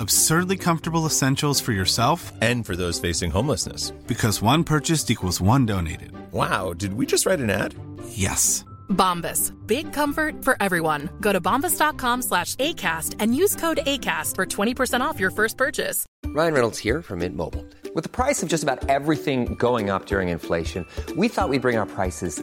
Absurdly comfortable essentials for yourself and for those facing homelessness. Because one purchased equals one donated. Wow, did we just write an ad? Yes. Bombas. Big comfort for everyone. Go to bombas.com slash ACAST and use code ACAST for 20% off your first purchase. Ryan Reynolds here from Mint Mobile. With the price of just about everything going up during inflation, we thought we'd bring our prices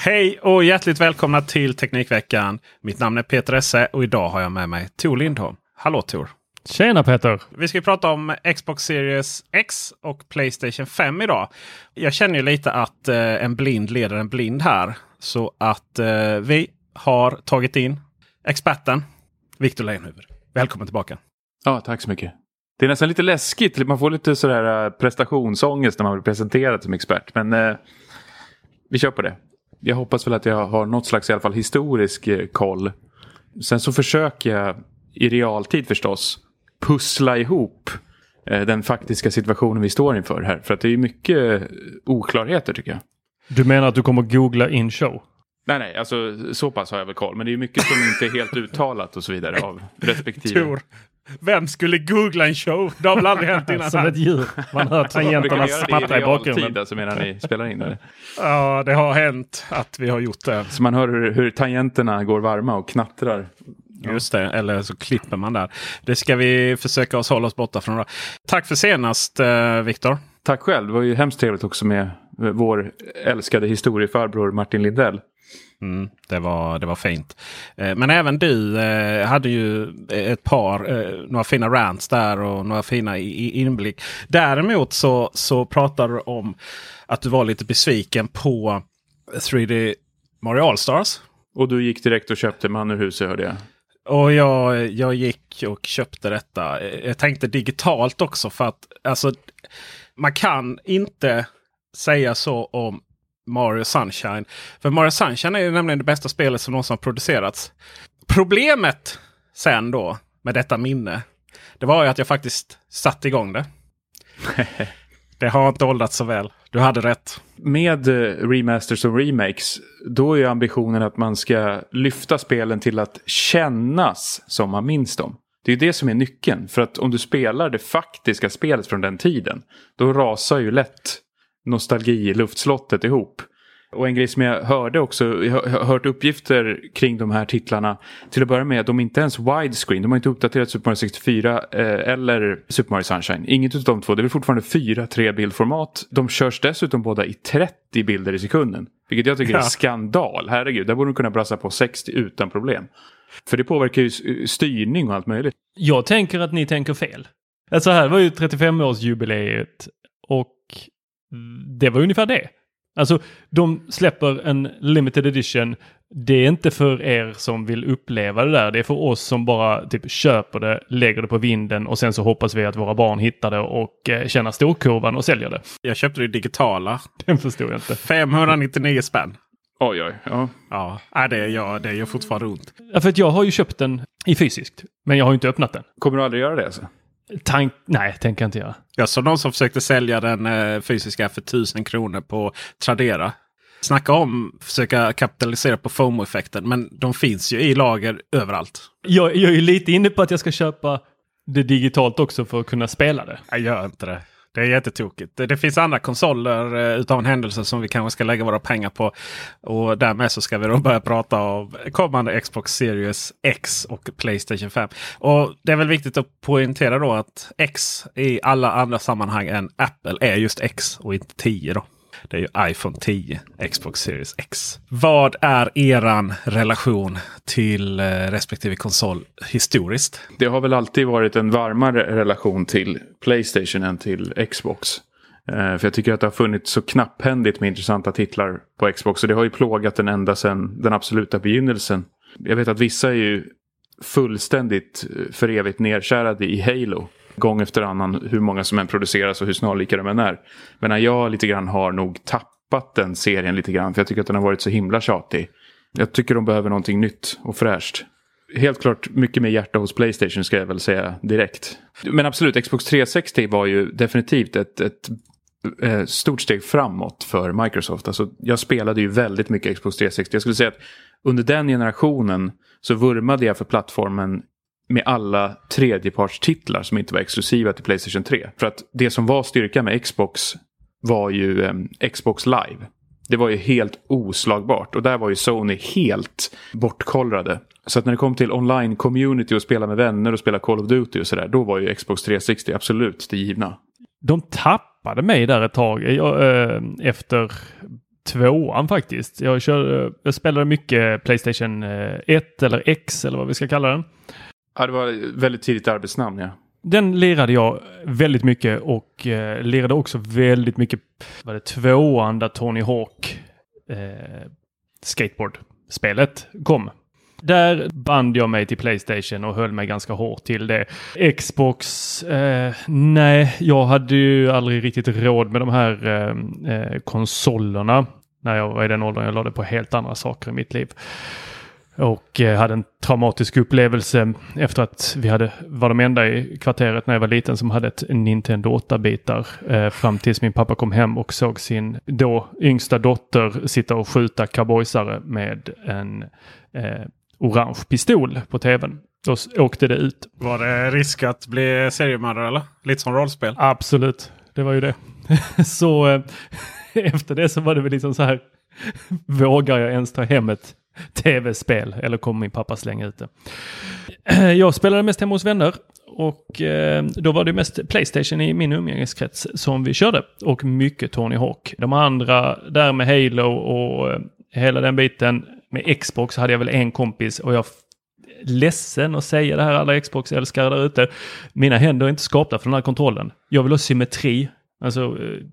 Hej och hjärtligt välkomna till Teknikveckan. Mitt namn är Peter Esse och idag har jag med mig Tor Lindholm. Hallå Tor! Tjena Peter! Vi ska prata om Xbox Series X och Playstation 5 idag. Jag känner ju lite att eh, en blind leder en blind här. Så att eh, vi har tagit in experten Viktor Leijonhufvud. Välkommen tillbaka! Ja, tack så mycket. Det är nästan lite läskigt. Man får lite sådär eh, prestationsångest när man blir presenterad som expert. Men eh, vi kör på det. Jag hoppas väl att jag har något slags i alla fall historisk eh, koll. Sen så försöker jag i realtid förstås pussla ihop eh, den faktiska situationen vi står inför här. För att det är mycket eh, oklarheter tycker jag. Du menar att du kommer googla in show? Nej, nej, alltså så pass har jag väl koll. Men det är mycket som inte är helt uttalat och så vidare av respektive. Tor, vem skulle googla en show? Det har väl aldrig hänt innan? Som ett djur. Man hör tangenterna smattra i bakgrunden. Alltså menar ni spelar in? Ja, det har hänt att vi har gjort det. Så man hör hur, hur tangenterna går varma och knattrar. Just det, eller så klipper man där. Det ska vi försöka oss hålla oss borta från. Då. Tack för senast eh, Viktor. Tack själv. Det var ju hemskt trevligt också med vår älskade historiefarbror Martin Lindell. Mm, det, var, det var fint. Eh, men även du eh, hade ju ett par, eh, några fina rants där och några fina i, i inblick. Däremot så, så pratar du om att du var lite besviken på 3D Mario All-Stars. Och du gick direkt och köpte man ur huset hörde jag. Och jag, jag gick och köpte detta. Jag tänkte digitalt också för att alltså, man kan inte säga så om Mario Sunshine. För Mario Sunshine är nämligen det bästa spelet som någonsin har producerats. Problemet sen då med detta minne. Det var ju att jag faktiskt satte igång det. det har inte åldrats så väl. Du hade rätt. Med uh, remasters och remakes, då är ambitionen att man ska lyfta spelen till att kännas som man minns dem. Det är det som är nyckeln. För att om du spelar det faktiska spelet från den tiden, då rasar ju lätt nostalgi luftslottet ihop. Och en grej som jag hörde också, jag har hört uppgifter kring de här titlarna. Till att börja med, de är inte ens widescreen. De har inte uppdaterat Super Mario 64 eh, eller Super Mario Sunshine. Inget av de två. Det är fortfarande 4-3 bildformat. De körs dessutom båda i 30 bilder i sekunden. Vilket jag tycker ja. är skandal. Herregud, där borde de kunna brassa på 60 utan problem. För det påverkar ju styrning och allt möjligt. Jag tänker att ni tänker fel. Alltså här var ju 35-årsjubileet och det var ungefär det. Alltså de släpper en limited edition. Det är inte för er som vill uppleva det där. Det är för oss som bara typ köper det, lägger det på vinden och sen så hoppas vi att våra barn hittar det och eh, känner storkurvan och säljer det. Jag köpte det digitala. Den förstod jag inte. 599 spänn. Oj, oj. Ja. Ja, det, ja, det gör fortfarande ont. Ja, för att jag har ju köpt den i fysiskt. Men jag har ju inte öppnat den. Kommer du aldrig göra det alltså? Tank, nej, tänker jag inte göra. Jag såg någon som försökte sälja den eh, fysiska för 1000 kronor på Tradera. Snacka om försöka kapitalisera på FOMO-effekten. Men de finns ju i lager överallt. Jag, jag är lite inne på att jag ska köpa det digitalt också för att kunna spela det. Jag gör inte det. Det är jättetokigt. Det, det finns andra konsoler eh, utav en händelse som vi kanske ska lägga våra pengar på. Och därmed så ska vi då börja prata om kommande Xbox Series X och Playstation 5. Och det är väl viktigt att poängtera då att X i alla andra sammanhang än Apple är just X och inte 10 då. Det är ju iPhone 10, Xbox Series X. Vad är eran relation till eh, respektive konsol historiskt? Det har väl alltid varit en varmare relation till Playstation än till Xbox. Eh, för jag tycker att det har funnits så knapphändigt med intressanta titlar på Xbox. Och det har ju plågat den ända sedan den absoluta begynnelsen. Jag vet att vissa är ju fullständigt eh, för evigt nedkärade i Halo. Gång efter annan hur många som än produceras och hur snarlika de än är. Men jag lite grann har nog tappat den serien lite grann. För jag tycker att den har varit så himla tjatig. Jag tycker de behöver någonting nytt och fräscht. Helt klart mycket mer hjärta hos Playstation ska jag väl säga direkt. Men absolut, Xbox 360 var ju definitivt ett, ett eh, stort steg framåt för Microsoft. Alltså, jag spelade ju väldigt mycket Xbox 360. Jag skulle säga att under den generationen så vurmade jag för plattformen med alla tredjepartstitlar som inte var exklusiva till Playstation 3. För att det som var styrka med Xbox var ju eh, Xbox Live. Det var ju helt oslagbart och där var ju Sony helt bortkollrade. Så att när det kom till online-community och spela med vänner och spela Call of Duty och sådär, då var ju Xbox 360 absolut det givna. De tappade mig där ett tag eh, jag, eh, efter tvåan faktiskt. Jag, kör, eh, jag spelade mycket Playstation eh, 1 eller X eller vad vi ska kalla den. Ja, det var väldigt tidigt arbetsnamn ja. Den lirade jag väldigt mycket och eh, lirade också väldigt mycket, var det tvåan där Tony Hawk eh, skateboard-spelet kom. Där band jag mig till Playstation och höll mig ganska hårt till det. Xbox, eh, nej, jag hade ju aldrig riktigt råd med de här eh, eh, konsolerna när jag var i den åldern. Jag lade på helt andra saker i mitt liv. Och eh, hade en traumatisk upplevelse efter att vi hade, var de enda i kvarteret när jag var liten som hade ett Nintendo 8-bitar. Eh, fram tills min pappa kom hem och såg sin då yngsta dotter sitta och skjuta cowboysare med en eh, orange pistol på tvn. Då åkte det ut. Var det risk att bli seriemördare eller? Lite som rollspel? Absolut, det var ju det. så eh, efter det så var det väl liksom så här. Vågar jag ens ta hem ett tv-spel eller kommer min pappa slänga ut det? Jag spelade mest hemma hos vänner och eh, då var det mest Playstation i min umgängeskrets som vi körde och mycket Tony Hawk. De andra där med Halo och eh, hela den biten med Xbox hade jag väl en kompis och jag ledsen att säga det här alla Xbox-älskare där ute. Mina händer är inte skapta för den här kontrollen. Jag vill ha symmetri. Alltså, eh,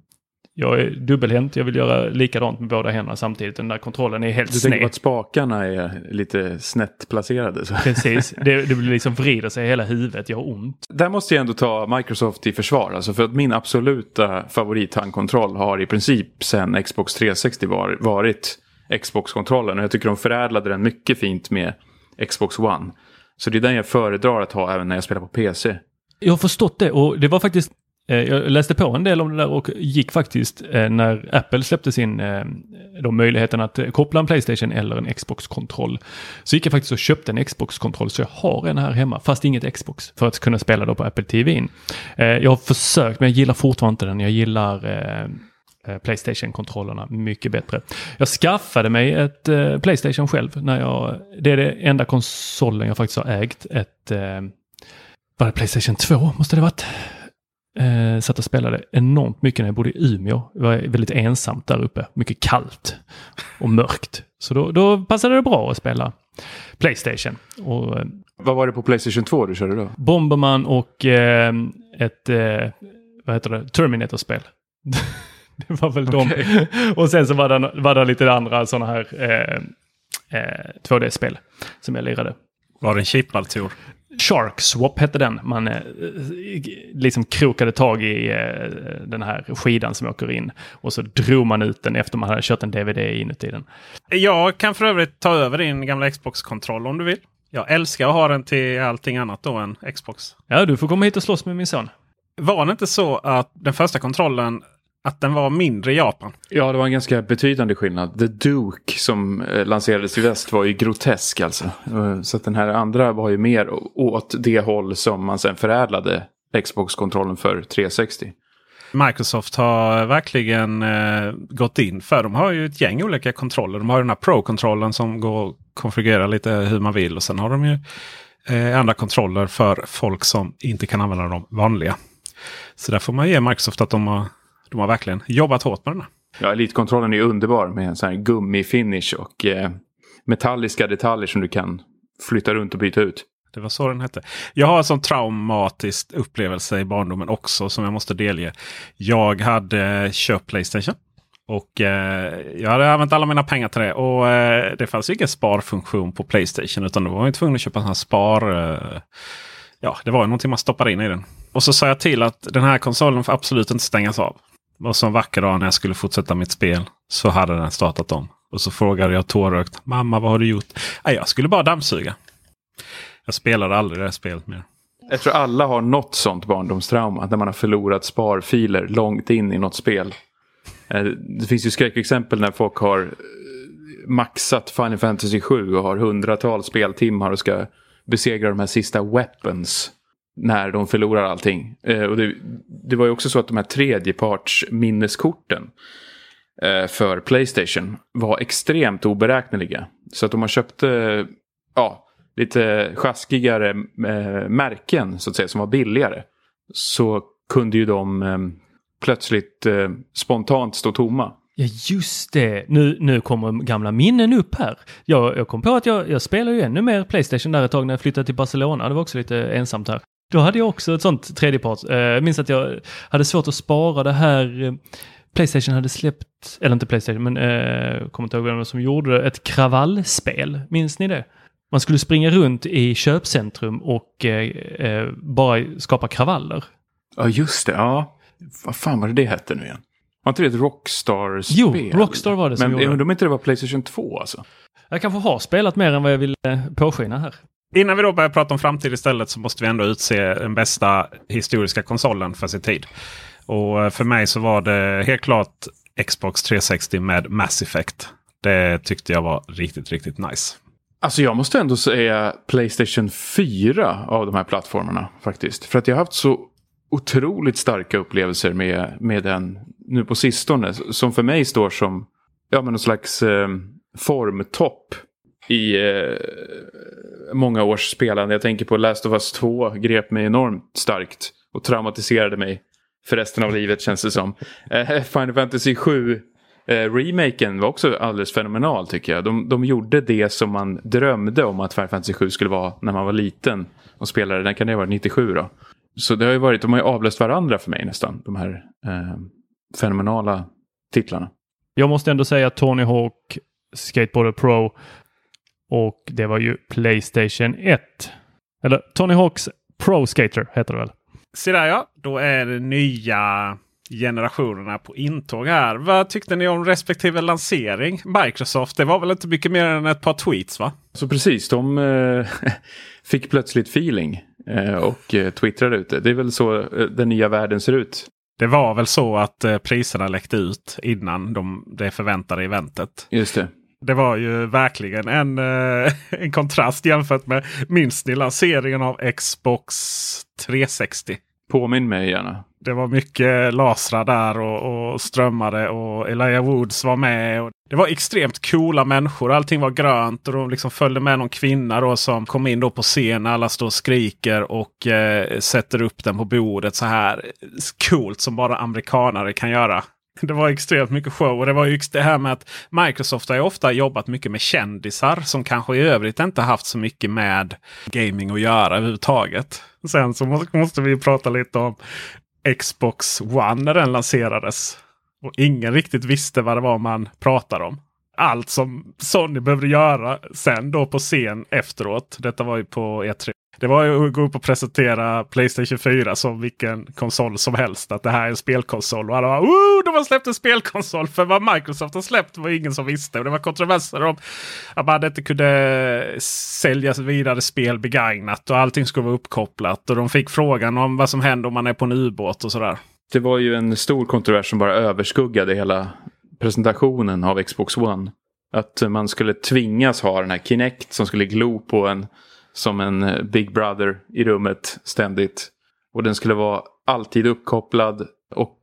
jag är dubbelhänt. Jag vill göra likadant med båda händerna samtidigt. Den där kontrollen är helt Du tänker på sned. att spakarna är lite snett placerade. Så. Precis. Det, det blir liksom vrider sig i hela huvudet. Jag har ont. Där måste jag ändå ta Microsoft i försvar. Alltså för att min absoluta favorithandkontroll har i princip sen Xbox 360 var, varit Xbox-kontrollen. Och jag tycker de förädlade den mycket fint med Xbox One. Så det är den jag föredrar att ha även när jag spelar på PC. Jag har förstått det och det var faktiskt Eh, jag läste på en del om det där och gick faktiskt eh, när Apple släppte sin eh, då möjligheten att koppla en Playstation eller en Xbox-kontroll. Så gick jag faktiskt och köpte en Xbox-kontroll så jag har en här hemma fast inget Xbox för att kunna spela då på Apple TV. Jag har försökt men jag gillar fortfarande inte den. Jag gillar Playstation-kontrollerna mycket bättre. Jag skaffade mig ett Playstation själv. När jag, det är det enda konsolen jag faktiskt har ägt. Ett, var det Playstation 2 måste det varit. Eh, satt och spelade enormt mycket när jag bodde i Umeå. Det var väldigt ensamt där uppe. Mycket kallt och mörkt. Så då, då passade det bra att spela Playstation. Och eh, Vad var det på Playstation 2 du körde då? Bomberman och eh, ett, eh, vad heter det, Terminator-spel. det var väl de. Och sen så var det, var det lite andra sådana här eh, eh, 2D-spel som jag lirade. Var det en chippad Tor? Shark Swap hette den. Man eh, liksom krokade tag i eh, den här skidan som åker in. Och så drog man ut den efter man hade kört en DVD inuti den. Jag kan för övrigt ta över din gamla Xbox-kontroll om du vill. Jag älskar att ha den till allting annat då än Xbox. Ja, du får komma hit och slåss med min son. Var det inte så att den första kontrollen att den var mindre i Japan? Ja, det var en ganska betydande skillnad. The Duke som eh, lanserades i väst var ju grotesk alltså. Eh, Så den här andra var ju mer åt det håll som man sen förädlade Xbox-kontrollen för 360. Microsoft har verkligen eh, gått in för. De har ju ett gäng olika kontroller. De har den här Pro-kontrollen som går att konfigurera lite hur man vill. Och sen har de ju eh, andra kontroller för folk som inte kan använda de vanliga. Så där får man ge Microsoft att de har, de har verkligen jobbat hårt med den. Ja, Elitkontrollen är underbar med en sån här gummifinish och eh, metalliska detaljer som du kan flytta runt och byta ut. Det var så den hette. Jag har en sån traumatisk upplevelse i barndomen också som jag måste delge. Jag hade köpt Playstation. Och eh, jag hade använt alla mina pengar till det. Och eh, det fanns ju ingen sparfunktion på Playstation. Utan då var man tvungen att köpa en sån här spar... Eh, ja, det var ju någonting man stoppar in i den. Och så sa jag till att den här konsolen får absolut inte stängas av. Och så en vacker dag när jag skulle fortsätta mitt spel så hade den startat om. Och så frågade jag tårögt. Mamma vad har du gjort? Nej, jag skulle bara dammsuga. Jag spelade aldrig det här spelet mer. Jag tror alla har något sånt barndomstrauma. När man har förlorat sparfiler långt in i något spel. Eh, det finns ju skräckexempel när folk har eh, maxat Final Fantasy 7 och har hundratals speltimmar och ska besegra de här sista weapons när de förlorar allting. Eh, Och det, det var ju också så att de här tredjepartsminneskorten eh, för Playstation var extremt oberäkneliga. Så att om man köpte eh, ja, lite sjaskigare eh, märken så att säga som var billigare så kunde ju de eh, plötsligt eh, spontant stå tomma. Ja just det, nu, nu kommer gamla minnen upp här. Jag, jag kom på att jag, jag spelar ju ännu mer Playstation där ett tag när jag flyttade till Barcelona. Det var också lite ensamt här. Då hade jag också ett sånt tredjepart. Eh, Jag minns att jag hade svårt att spara det här. eh, Playstation hade släppt, eller inte Playstation, men eh, kommer inte ihåg vem som gjorde det, ett kravallspel. Minns ni det? Man skulle springa runt i köpcentrum och eh, bara skapa kravaller. Ja just det, ja. Vad fan var det det hette nu igen? Var inte det ett Rockstar-spel? Jo, Rockstar var det som Men gjorde jag det. undrar om inte det var Playstation 2 alltså? Jag kanske har spelat mer än vad jag vill påskina här. Innan vi då börjar prata om framtid istället så måste vi ändå utse den bästa historiska konsolen för sin tid. Och eh, för mig så var det helt klart Xbox 360 med Mass Effect. Det tyckte jag var riktigt, riktigt nice. Alltså jag måste ändå säga Playstation 4 av de här plattformarna faktiskt. För att jag har haft så otroligt starka upplevelser med, med den nu på sistone. Som för mig står som ja, men någon slags eh, formtopp i eh, många års spelande. Jag tänker på Last of Us 2 grep mig enormt starkt och traumatiserade mig för resten av livet känns det som. Eh, Final Fantasy 7 Eh, remaken var också alldeles fenomenal tycker jag. De, de gjorde det som man drömde om att Final Fantasy 7 skulle vara när man var liten och spelade. Den kan det ha varit 97 då. Så det har ju varit, de har ju avlöst varandra för mig nästan. De här eh, fenomenala titlarna. Jag måste ändå säga att Tony Hawk Skateboarder Pro och det var ju Playstation 1. Eller Tony Hawks Pro Skater heter det väl? Se där ja, då är det nya generationerna på intåg här. Vad tyckte ni om respektive lansering? Microsoft, det var väl inte mycket mer än ett par tweets va? Så precis, de eh, fick plötsligt feeling eh, och eh, twittrade ut det. Det är väl så eh, den nya världen ser ut. Det var väl så att eh, priserna läckte ut innan de, det förväntade eventet. Just det. Det var ju verkligen en, eh, en kontrast jämfört med minns ni lanseringen av Xbox 360? Påminn mig gärna. Det var mycket lasrar där och, och strömmade och Elijah Woods var med. Det var extremt coola människor. Allting var grönt och de liksom följde med någon kvinna då som kom in då på scen. Alla står och skriker och eh, sätter upp den på bordet så här coolt som bara amerikanare kan göra. Det var extremt mycket show. Och det var ju det här med att Microsoft har ju ofta jobbat mycket med kändisar som kanske i övrigt inte haft så mycket med gaming att göra överhuvudtaget. Sen så måste vi prata lite om Xbox One när den lanserades. Och ingen riktigt visste vad det var man pratade om. Allt som Sony behövde göra sen då på scen efteråt. Detta var ju på E3. Det var ju att gå upp och presentera Playstation 4 som vilken konsol som helst. Att det här är en spelkonsol. Och alla bara oh, De har släppt en spelkonsol. För vad Microsoft har släppt var ingen som visste. Och det var kontroverser om att man inte kunde sälja vidare spel begagnat. Och allting skulle vara uppkopplat. Och de fick frågan om vad som händer om man är på en ubåt och sådär. Det var ju en stor kontrovers som bara överskuggade hela presentationen av Xbox One. Att man skulle tvingas ha den här Kinect som skulle glo på en som en eh, Big Brother i rummet ständigt. Och den skulle vara alltid uppkopplad och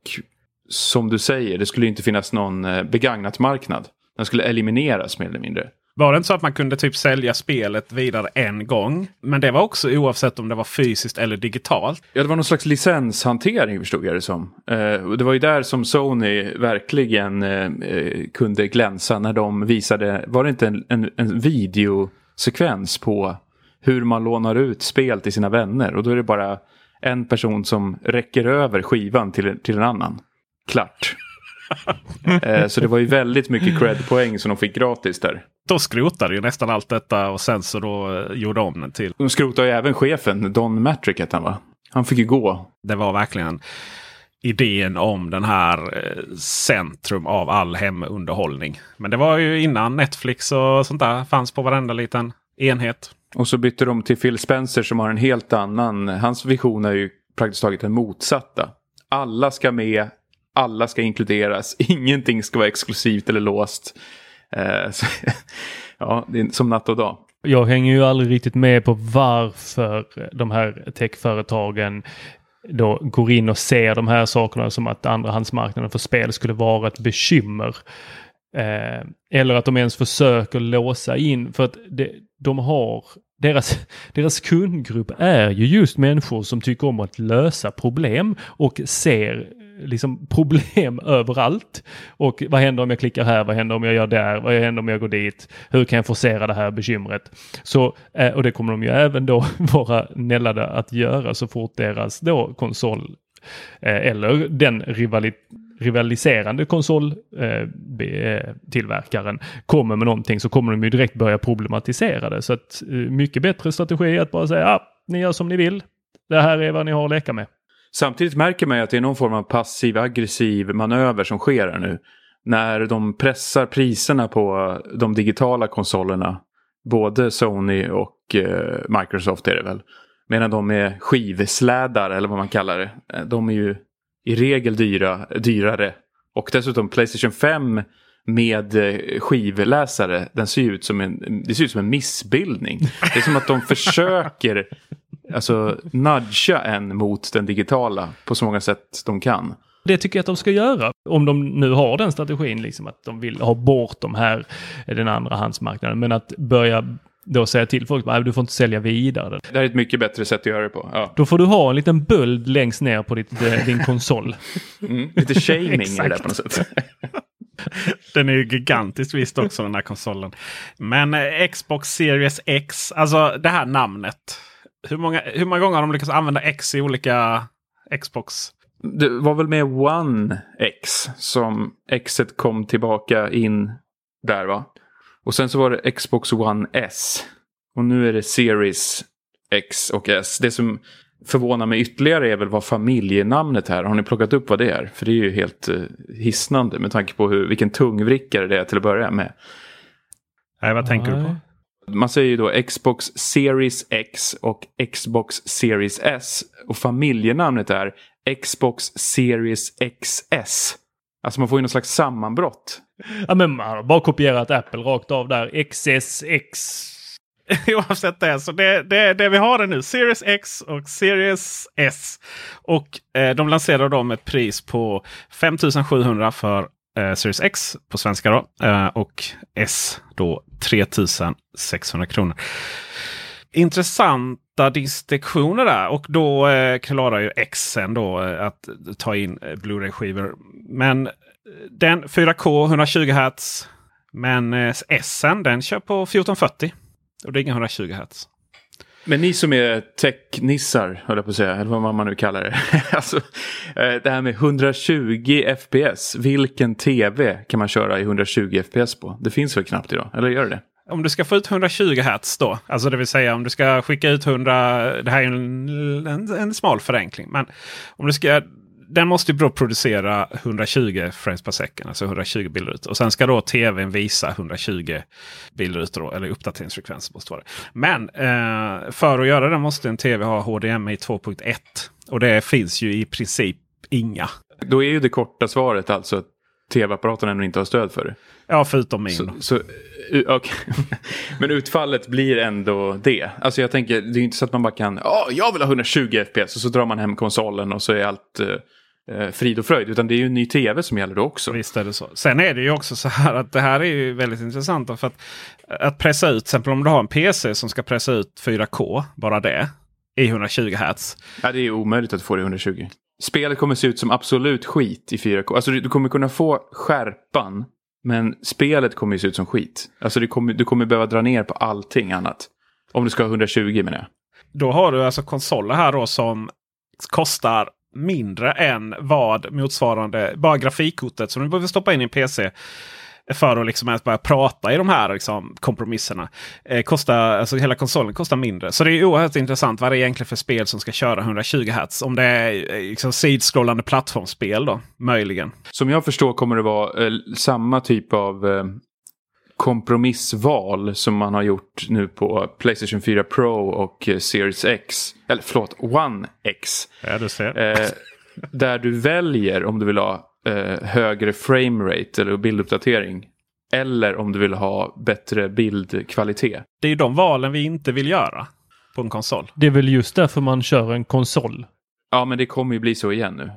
som du säger, det skulle inte finnas någon eh, begagnat marknad. Den skulle elimineras mer eller mindre. Var det inte så att man kunde typ sälja spelet vidare en gång? Men det var också oavsett om det var fysiskt eller digitalt. Ja, det var någon slags licenshantering förstod jag det som. Eh, och det var ju där som Sony verkligen kunde glänsa när de visade, var det inte en, en, en videosekvens på hur man lånar ut spel till sina vänner. Och då är det bara en person som räcker över skivan till, till en annan. Klart. Eh, så det var ju väldigt mycket cred-poäng som de fick gratis där. Då skrotade ju nästan allt detta och sen så då eh, gjorde om den till. De skrotade ju även chefen, Don Matrick hette han va? Han fick ju gå. Det var verkligen idén om den här eh, centrum av all hemunderhållning. Men det var ju innan Netflix och sånt där fanns på varenda liten enhet. Och så bytte de till Phil Spencer som har en helt annan, hans vision är ju praktiskt taget den motsatta. Alla ska med, alla ska inkluderas, ingenting ska vara exklusivt eller låst. Eh, så, ja, det är som natt och dag. Jag hänger ju aldrig riktigt med på varför de här techföretagen då går in och ser de här sakerna som att andrahandsmarknaden för spel skulle vara ett bekymmer. Eh, eller att de ens försöker låsa in för att det, de har deras, deras kundgrupp är ju just människor som tycker om att lösa problem och ser liksom problem överallt. Och vad händer om jag klickar här? Vad händer om jag gör där? Vad händer om jag går dit? Hur kan jag forcera det här bekymret? Så, eh, och det kommer de ju även då vara nällade att göra så fort deras då konsol eh, eller den rivalitet rivaliserande konsoltillverkaren eh, eh kommer med någonting så kommer de ju direkt börja problematisera det. Så att eh, mycket bättre strategi att bara säga ah, ni gör som ni vill. Det här är vad ni har att leka med. Samtidigt märker man ju att det är någon form av passiv aggressiv manöver som sker här nu. När de pressar priserna på de digitala konsolerna. Både Sony och eh, Microsoft är det väl. Medan de är skivslädar eller vad man kallar det. Eh, de är ju i regel dyra, dyrare. Och dessutom Playstation 5 med eh, skivläsare, den ser ut som en, det ser ut som en missbildning. Det är som att de försöker alltså, nudga en mot den digitala på så många sätt de kan. Det tycker jag att de ska göra. Om de nu har den strategin, liksom att de vill ha bort de här, den andra handsmarknaden. Men att börja då säga till folk att du får inte sälja vidare. Det här är ett mycket bättre sätt att göra det på. Ja. Då får du ha en liten böld längst ner på ditt, eh, din konsol. Mm, lite shaming är det på något sätt. Den är ju gigantisk visst också den här konsolen. Men eh, Xbox Series X, alltså det här namnet. Hur många, hur många gånger har de lyckats använda X i olika Xbox? Det var väl med One X som Xet kom tillbaka in där va? Och sen så var det Xbox One S. Och nu är det Series X och S. Det som förvånar mig ytterligare är väl vad familjenamnet här. Har ni plockat upp vad det är? För det är ju helt uh, hisnande med tanke på hur, vilken tungvrickare det är till att börja med. Nej, vad tänker du på? Man säger ju då Xbox Series X och Xbox Series S. Och familjenamnet är Xbox Series XS. Alltså man får ju någon slags sammanbrott. Ja men man har bara kopierat Apple rakt av där. XSX. Oavsett det. Så det, det, det vi har är nu Series X och Series S. Och eh, de lanserar dem ett pris på 5700 för eh, Series X på svenska. Då, eh, och S då 3600 kronor. Intressanta distinktioner där. Och då eh, klarar ju X då eh, att ta in eh, Blu-ray-skivor. Men den 4K 120 Hz. Men eh, S'en den kör på 1440. Och det är inga 120 Hz. Men ni som är tech-nissar, höll jag på att säga, eller vad man nu kallar det. alltså, eh, det här med 120 FPS, vilken tv kan man köra i 120 FPS på? Det finns väl knappt idag, eller gör det? Om du ska få ut 120 Hz då, alltså det vill säga om du ska skicka ut 100, det här är en, en, en smal förenkling. Men om du ska den måste ju då producera 120 frames per second, alltså 120 bilder ut. Och sen ska då tvn visa 120 bilder ut, då, eller uppdateringsfrekvens måste vara det. Men eh, för att göra det måste en tv ha HDMI 2.1. Och det finns ju i princip inga. Då är ju det korta svaret alltså att tv-apparaten ännu inte har stöd för det. Ja, förutom min. Så, så, okay. Men utfallet blir ändå det. Alltså jag tänker, det är inte så att man bara kan, ja, oh, jag vill ha 120 FPS och så drar man hem konsolen och så är allt uh, eh, frid och fröjd. Utan det är ju en ny tv som gäller då också. Visst är det så. Sen är det ju också så här att det här är ju väldigt intressant. För att, att pressa ut, till exempel om du har en PC som ska pressa ut 4K, bara det, i 120 Hz. Ja, det är omöjligt att få det i 120. Spelet kommer se ut som absolut skit i 4K. Alltså du, kommer kunna få skärpan. Men spelet kommer ju se ut som skit. Alltså du kommer, du kommer behöva dra ner på allting annat. Om du ska ha 120 menar jag. Då har du alltså konsoler här då som kostar mindre än vad motsvarande, bara grafikkortet som du behöver stoppa in i en PC för att liksom ens börja prata i de här liksom, kompromisserna. Eh, kostar, alltså hela konsolen kostar mindre. Så det är oerhört intressant vad det är egentligen för spel som ska köra 120 Hz. Om det är eh, liksom, sidskrollande plattformsspel då, möjligen. Som jag förstår kommer det vara eh, samma typ av eh, kompromissval som man har gjort nu på Playstation 4 Pro och eh, Series X. Eller förlåt, One X. Ja, du ser. Eh, där du väljer om du vill ha eh, högre framerate eller bilduppdatering. Eller om du vill ha bättre bildkvalitet. Det är ju de valen vi inte vill göra på en konsol. Det är väl just därför man kör en konsol. Ja, men det kommer ju bli så igen nu.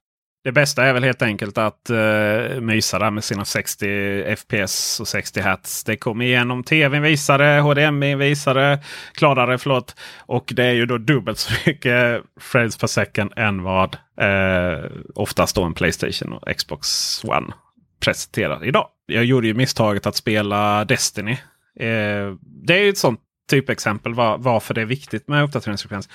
Det bästa är väl helt enkelt att uh, mysa där med sina 60 FPS och 60 Hz. Det kommer igenom tvn visare, HDMI visare, klarare förlåt. Och det är ju då dubbelt så mycket frames per second än vad uh, oftast då en Playstation och Xbox One presenterar idag. Jag gjorde ju misstaget att spela Destiny. Uh, det är ju ett sånt typexempel var, varför det är viktigt med uppdateringsfrekvens.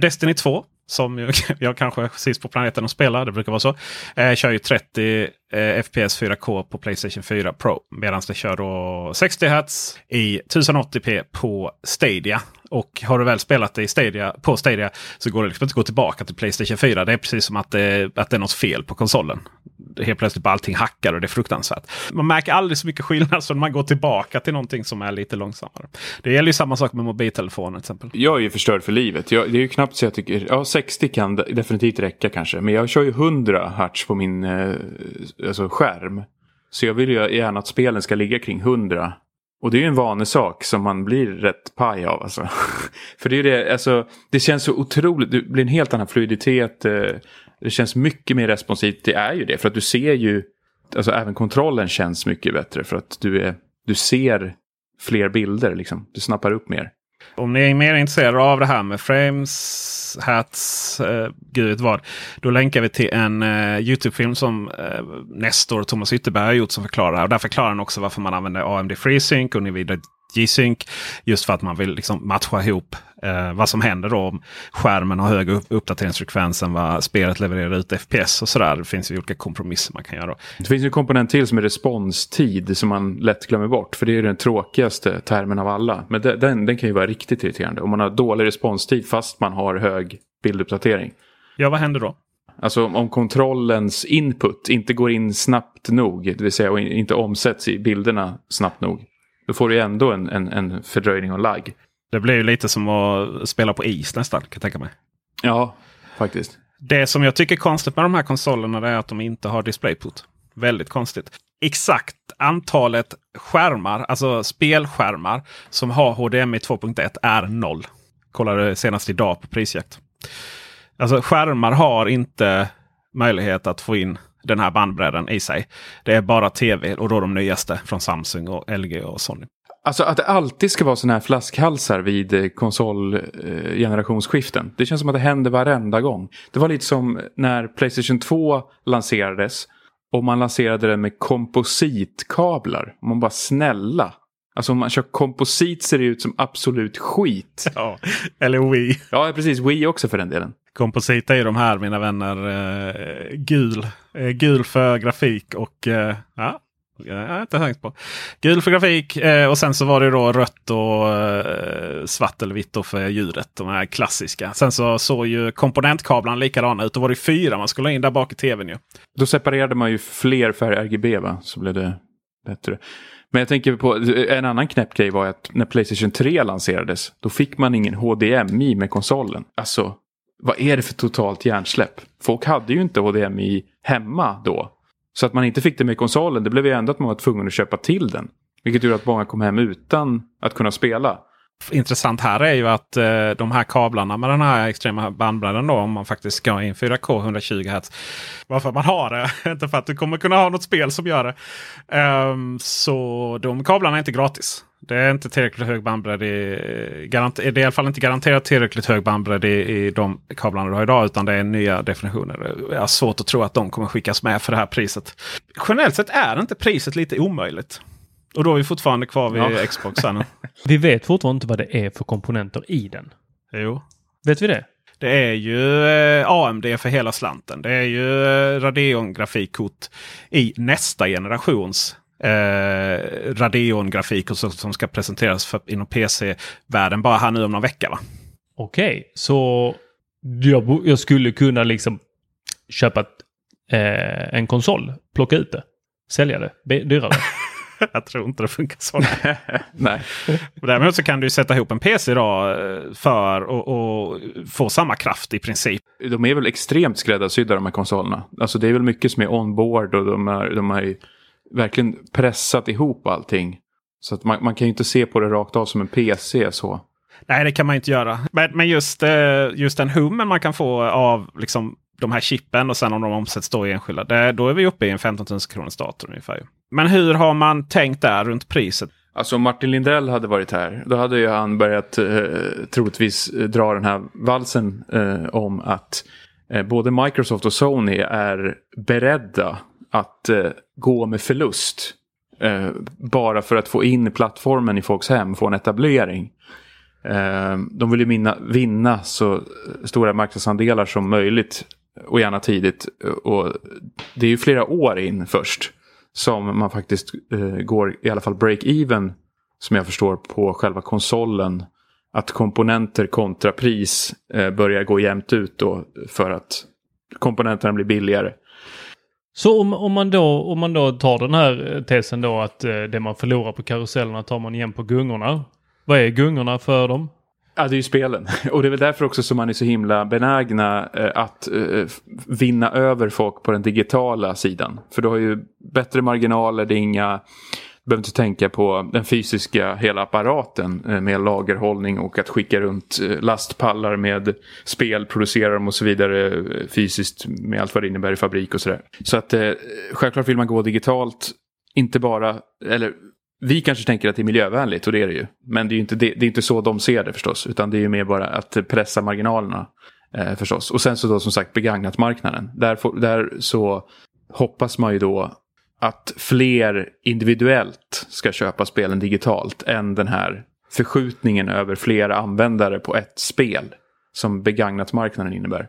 Destiny 2 som jag, jag kanske sist på planeten att spela. Det brukar vara så. Eh, kör ju 30 eh, FPS 4K på Playstation 4 Pro. Medan det kör då 60 Hz i 1080p på Stadia. Och har du väl spelat det i Stadia, på Stadia så går det liksom inte att gå tillbaka till Playstation 4. Det är precis som att det, att det är något fel på konsolen. Helt plötsligt bara allting hackar och det är fruktansvärt. Man märker aldrig så mycket skillnad som man går tillbaka till någonting som är lite långsammare. Det gäller ju samma sak med mobiltelefoner till exempel. Jag är ju förstörd för livet. Jag, det är ju knappt så jag tycker... Ja, 60 kan definitivt räcka kanske. Men jag kör ju 100 hertz på min eh, alltså skärm. Så jag vill ju gärna att spelen ska ligga kring 100. Och det är ju en vanesak som man blir rätt paj av. Alltså. För det är ju det, alltså, det känns så otroligt, det blir en helt annan fluiditet. Eh, det känns mycket mer responsivt, det är ju det. För att du ser ju, alltså även kontrollen känns mycket bättre. För att du, är, du ser fler bilder, liksom. du snappar upp mer. Om ni är mer intresserade av det här med frames, hats, eh, gud vad. Då länkar vi till en eh, Youtube-film som eh, Nestor och Thomas Ytterberg har gjort som förklarar det här. Och där förklarar han också varför man använder AMD FreeSync och Nvidia G-Sync. Just för att man vill liksom matcha ihop eh, vad som händer då om skärmen har högre uppdateringsfrekvens än vad spelet levererar ut FPS och sådär. Det finns ju olika kompromisser man kan göra. Det finns en komponent till som är responstid som man lätt glömmer bort. För det är den tråkigaste termen av alla. Men den, den kan ju vara riktigt irriterande. Om man har dålig responstid fast man har hög bilduppdatering. Ja, vad händer då? Alltså om kontrollens input inte går in snabbt nog, det vill säga inte omsätts i bilderna snabbt nog. Då får du ändå en, en, en fördröjning och lagg. Det blir ju lite som att spela på is nästan, kan jag tänka mig. Ja, faktiskt. Det som jag tycker är konstigt med de här konsolerna är att de inte har DisplayPort. Väldigt konstigt. Exakt antalet skärmar, alltså spelskärmar som har HDMI 2.1 är noll. Kollade senast idag på prisjakt. Alltså skärmar har inte möjlighet att få in den här bandbredden i sig. Det är bara tv och då de nyaste från Samsung och LG och Sony. Alltså att det alltid ska vara sådana här flaskhalsar vid eh, konsolgenerationsskiften. Det känns som att det händer varenda gång. Det var lite som när Playstation 2 lanserades. Och man lanserade den med kompositkablar. Man bara snälla. Alltså om man kör komposit ser det ut som absolut skit. Ja, eller Wii. Ja, precis. Wii också för den delen. Komposit är ju de här mina vänner. Eh, gul. Eh, gul för grafik och eh, ja, jag har inte tänkt på. Gul för grafik och sen så var det då rött och svart eller vitt för ljudet. De här klassiska. Sen så såg ju komponentkablarna likadana ut. Då var det fyra man skulle ha in där bak i tvn. Ju. Då separerade man ju fler färger RGB va? Så blev det bättre. Men jag tänker på en annan knäpp grej var att när Playstation 3 lanserades. Då fick man ingen HDMI med konsolen. Alltså vad är det för totalt hjärnsläpp? Folk hade ju inte HDMI hemma då. Så att man inte fick det med konsolen, det blev ju ändå att man var tvungen att köpa till den. Vilket gjorde att många kom hem utan att kunna spela intressant här är ju att eh, de här kablarna med den här extrema bandbredden då, om man faktiskt ska in 4K 120 Hz. Varför man har det, inte för att du kommer kunna ha något spel som gör det. Um, så de kablarna är inte gratis. Det är inte tillräckligt hög bandbredd. I, garant, det är i alla fall inte garanterat tillräckligt hög bandbredd i, i de kablarna du har idag. Utan det är nya definitioner. Jag har svårt att tro att de kommer skickas med för det här priset. Generellt sett är inte priset lite omöjligt. Och då är vi fortfarande kvar vid ja. Xbox. vi vet fortfarande inte vad det är för komponenter i den. Jo. Vet vi det? Det är ju eh, AMD för hela slanten. Det är ju eh, Radeon-grafikkort i nästa generations eh, Radeon-grafik som, som ska presenteras för, inom PC-världen bara här nu om någon vecka. va? Okej, okay, så jag, jag, skulle kunna liksom köpa eh, en konsol, plocka ut det, sälja det dyrare. jag tror inte det funkar så. Nej. Däremot så kan du sätta ihop en PC idag eh, för att få samma kraft i princip. De är väl extremt skräddarsydda de här konsolerna. Alltså det är väl mycket som är onboard och de, är, de har verkligen pressat ihop allting. Så att man, man kan ju inte se på det rakt av som en PC så. Nej, det kan man inte göra. Men, men just, eh, just den hummen man kan få av liksom, de här chippen och sen om de omsätts då i enskilda. Det, då är vi uppe i en 15 000 kronors dator ungefär. Men hur har man tänkt där runt priset? Alltså om Martin Lindell hade varit här, då hade ju han börjat eh, troligtvis eh, dra den här valsen eh, om att eh, både Microsoft och Sony är beredda att eh, gå med förlust. Eh, bara för att få in plattformen i folks hem, få en etablering. Eh, de vill ju minna, vinna så stora marknadsandelar som möjligt och gärna tidigt. Och det är ju flera år in först som man faktiskt eh, går i alla fall break-even som jag förstår på själva konsolen. Att komponenter kontra pris eh, börjar gå jämnt ut då för att komponenterna blir billigare. Så om, om, man då, om man då tar den här eh, tesen då att eh, det man förlorar på karusellerna tar man igen på gungorna. Vad är gungorna för dem? Ja, det är ju spelen. Och det är väl därför också som man är så himla benägna eh, att eh, vinna över folk på den digitala sidan. För du har ju bättre marginaler, det är inga... Du behöver inte tänka på den fysiska hela apparaten eh, med lagerhållning och att skicka runt lastpallar med spel, producera dem och så vidare fysiskt med allt vad det innebär i fabrik och sådär. Så att självklart vill man gå digitalt, inte bara, eller vi kanske tänker att det är miljövänligt och det är det ju. Men det är inte, det, det är inte så de ser det förstås. Utan det är ju mer bara att pressa marginalerna eh, förstås. Och sen så då som sagt begagnat marknaden. Där, får, där så hoppas man ju då att fler individuellt ska köpa spelen digitalt än den här förskjutningen över flera användare på ett spel som begagnat marknaden innebär.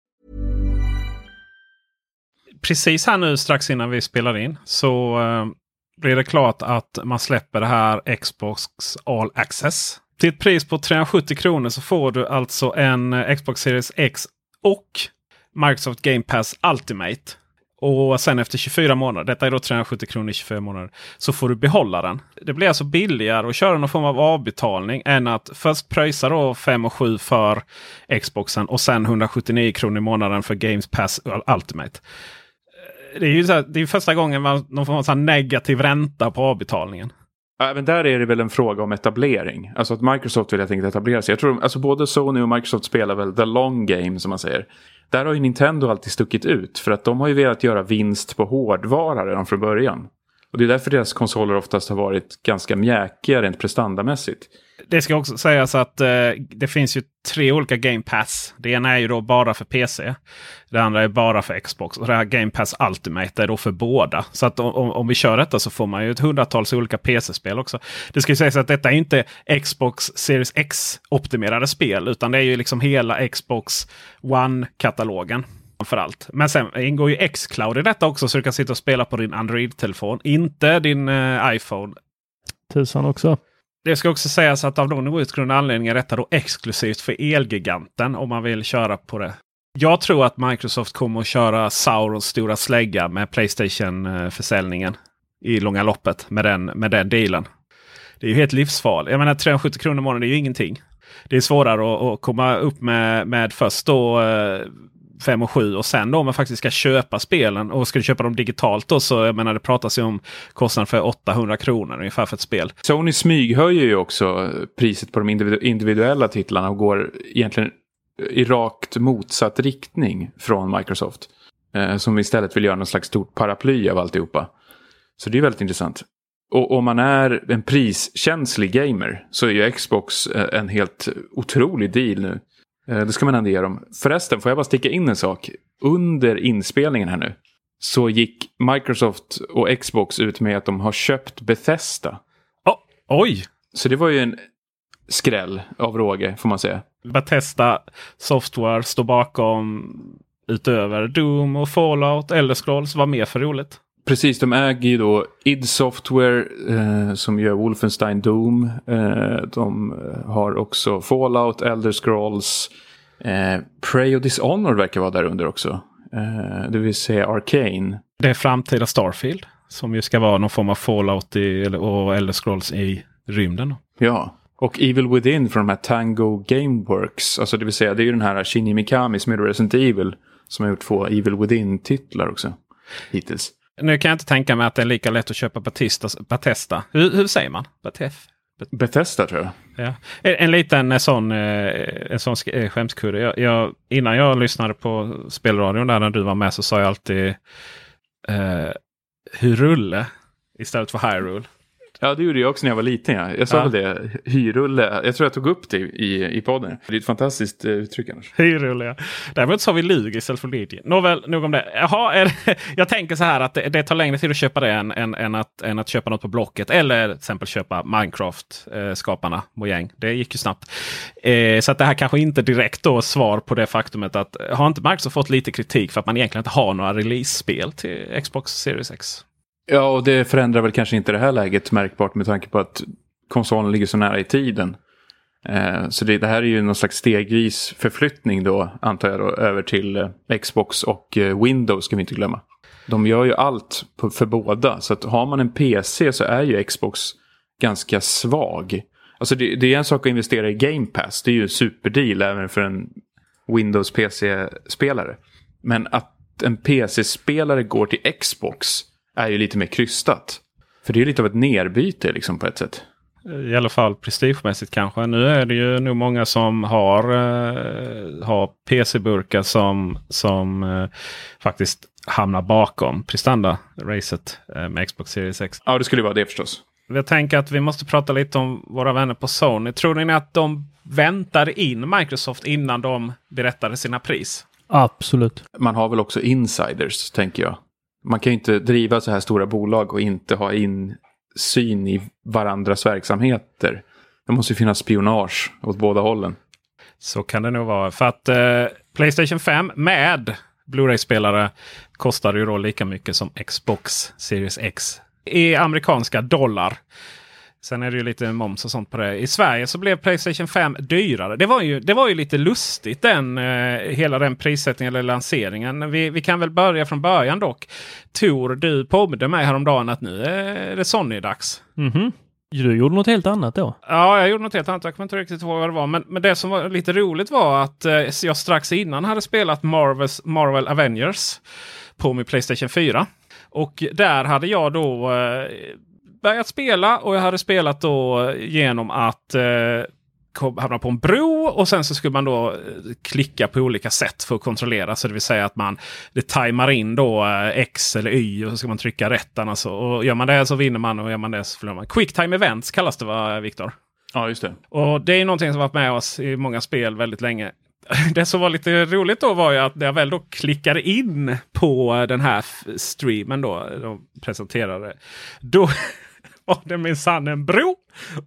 Precis här nu strax innan vi spelar in så eh, blir det klart att man släpper det här Xbox All Access. Till ett pris på 370 kronor så får du alltså en eh, Xbox Series X och Microsoft Game Pass Ultimate. Och sen efter 24 månader, detta är då 370 kronor i 24 månader, så får du behålla den. Det blir alltså billigare att köra någon form av avbetalning än att först pröjsa då 5 och 7 för Xboxen och sen 179 kronor i månaden för Games Pass Ultimate. Det är ju så här, det är första gången man de får en sån negativ ränta på avbetalningen. Även där är det väl en fråga om etablering. Alltså att Microsoft vill helt enkelt etablera sig. Jag tror alltså både Sony och Microsoft spelar väl the long game som man säger. Där har ju Nintendo alltid stuckit ut. För att de har ju velat göra vinst på hårdvara redan från början. Och det är därför deras konsoler oftast har varit ganska mjäkiga rent prestandamässigt. Det ska också sägas att eh, det finns ju tre olika Game Pass. Det ena är ju då bara för PC. Det andra är bara för Xbox. Och det här Game Pass Ultimate är då för båda. Så att om, om vi kör detta så får man ju ett hundratals olika PC-spel också. Det ska ju sägas att detta är inte Xbox Series X-optimerade spel. Utan det är ju liksom hela Xbox One-katalogen. Allt. Men sen ingår ju X-Cloud i detta också så du kan sitta och spela på din Android-telefon. Inte din eh, iPhone. Tusan också. Det ska också sägas att av någon outgrundlig anledning är detta då exklusivt för Elgiganten om man vill köra på det. Jag tror att Microsoft kommer att köra Saurons stora slägga med Playstation-försäljningen i långa loppet med den, med den dealen. Det är ju helt livsfarligt. Jag menar 370 kronor i månaden är ju ingenting. Det är svårare att, att komma upp med, med först då eh, 5 och 7 och sen då om man faktiskt ska köpa spelen och ska du köpa dem digitalt då så jag menar det pratas ju om kostnad för 800 kronor ungefär för ett spel. Sony smyghöjer ju också priset på de individu- individuella titlarna och går egentligen i rakt motsatt riktning från Microsoft. Eh, som istället vill göra någon slags stort paraply av alltihopa. Så det är väldigt intressant. Och om man är en priskänslig gamer så är ju Xbox eh, en helt otrolig deal nu. Eh, Det ska man ändå ge dem. Förresten, får jag bara sticka in en sak? Under inspelningen här nu så gick Microsoft och Xbox ut med att de har köpt Bethesda. Oh, oj! Så det var ju en skräll av råge får man säga. Bethesda Software står bakom utöver Doom och Fallout, Elder Scrolls. Vad mer för roligt? Precis, de äger ju då id Software eh, som gör Wolfenstein Doom. Eh, de har också Fallout, Elder Scrolls. Eh, Prey och Dishonored verkar vara där under också. Eh, det vill säga Arcane. Det är framtida Starfield. Som ju ska vara någon form av Fallout i, eller- och Elder Scrolls i rymden. Ja, och Evil Within från de här Tango Gameworks. Alltså det vill säga det är ju den här Shinji Mikami som är Resident Evil. Som har gjort två Evil Within-titlar också. Hittills. Nu kan jag inte tänka mig att det är lika lätt att köpa Batista, Batesta. Hur, hur säger man? Batef? Bethesda tror jag. Ja. En, en liten eh, sån, eh, en sån sk- eh, skämskudde. Jag, jag, innan jag lyssnade på spelradion där när du var med så sa jag alltid eh, Hyrulle istället för Hyrule. Ja, det gjorde jag också när jag var liten. Ja. Jag sa Ja. väl det. Hyrulle. Jag tror jag tog upp det i, i podden. Det är ett fantastiskt eh, uttryck annars. Hyrulle ja. Däremot sa vi Lug istället för Lydia. Nåväl, nog om det. Jaha, är det, jag tänker så här att det, det tar längre tid att köpa det än, än, än, att, än att köpa något på Blocket. Eller till exempel köpa Minecraft-skaparna Mojang. Det gick ju snabbt. Eh, så att det här kanske inte direkt då svar på det faktumet att har inte Microsoft fått lite kritik för att man egentligen inte har några release-spel till Xbox Series X? Ja, och det förändrar väl kanske inte det här läget märkbart med tanke på att konsolen ligger så nära i tiden. Eh, så det, det här är ju någon slags stegvis förflyttning då, antar jag då, över till eh, Xbox och eh, Windows ska vi inte glömma. De gör ju allt på, för båda, så att har man en PC så är ju Xbox ganska svag. Alltså det, det är en sak att investera i Game Pass, det är ju en superdeal även för en Windows PC-spelare. Men att en PC-spelare går till Xbox är ju lite mer krystat. För det är ju lite av ett nerbyte liksom på ett sätt. I alla fall prestigemässigt kanske. Nu är det ju nog många som har, eh, har PC-burkar som, som eh, faktiskt hamnar bakom prestanda-racet eh, med Xbox Series X. Ja, det skulle vara det förstås. Jag tänker att vi måste prata lite om våra vänner på Sony. Tror ni att de väntade in Microsoft innan de berättade sina pris? Absolut. Man har väl också insiders, tänker jag. Man kan ju inte driva så här stora bolag och inte ha insyn i varandras verksamheter. Det måste ju finnas spionage åt båda hållen. Så kan det nog vara. För att eh, Playstation 5 med Blu-ray-spelare kostar ju då lika mycket som Xbox Series X i amerikanska dollar. Sen är det ju lite moms och sånt på det. I Sverige så blev Playstation 5 dyrare. Det var ju, det var ju lite lustigt den, eh, hela den prissättningen eller lanseringen. Vi, vi kan väl börja från början dock. Tor, du påminde mig häromdagen att nu är det Sony-dags. Mhm. Du gjorde något helt annat då? Ja, jag gjorde något helt annat. Jag kommer inte riktigt ihåg vad det var. Men, men det som var lite roligt var att eh, jag strax innan hade spelat Marvels, Marvel Avengers på min Playstation 4. Och där hade jag då eh, börjat spela och jag hade spelat då genom att eh, hamna på en bro och sen så skulle man då eh, klicka på olika sätt för att kontrollera. Så det vill säga att man det tajmar in då eh, X eller Y och så ska man trycka rätt. Alltså. Och gör man det så vinner man och gör man det så förlorar man. Quick time events kallas det va Viktor? Ja, just det. Och det är någonting som varit med oss i många spel väldigt länge. Det som var lite roligt då var ju att när jag väl då klickade in på den här streamen då. De presenterade. Då var det minsann en bro.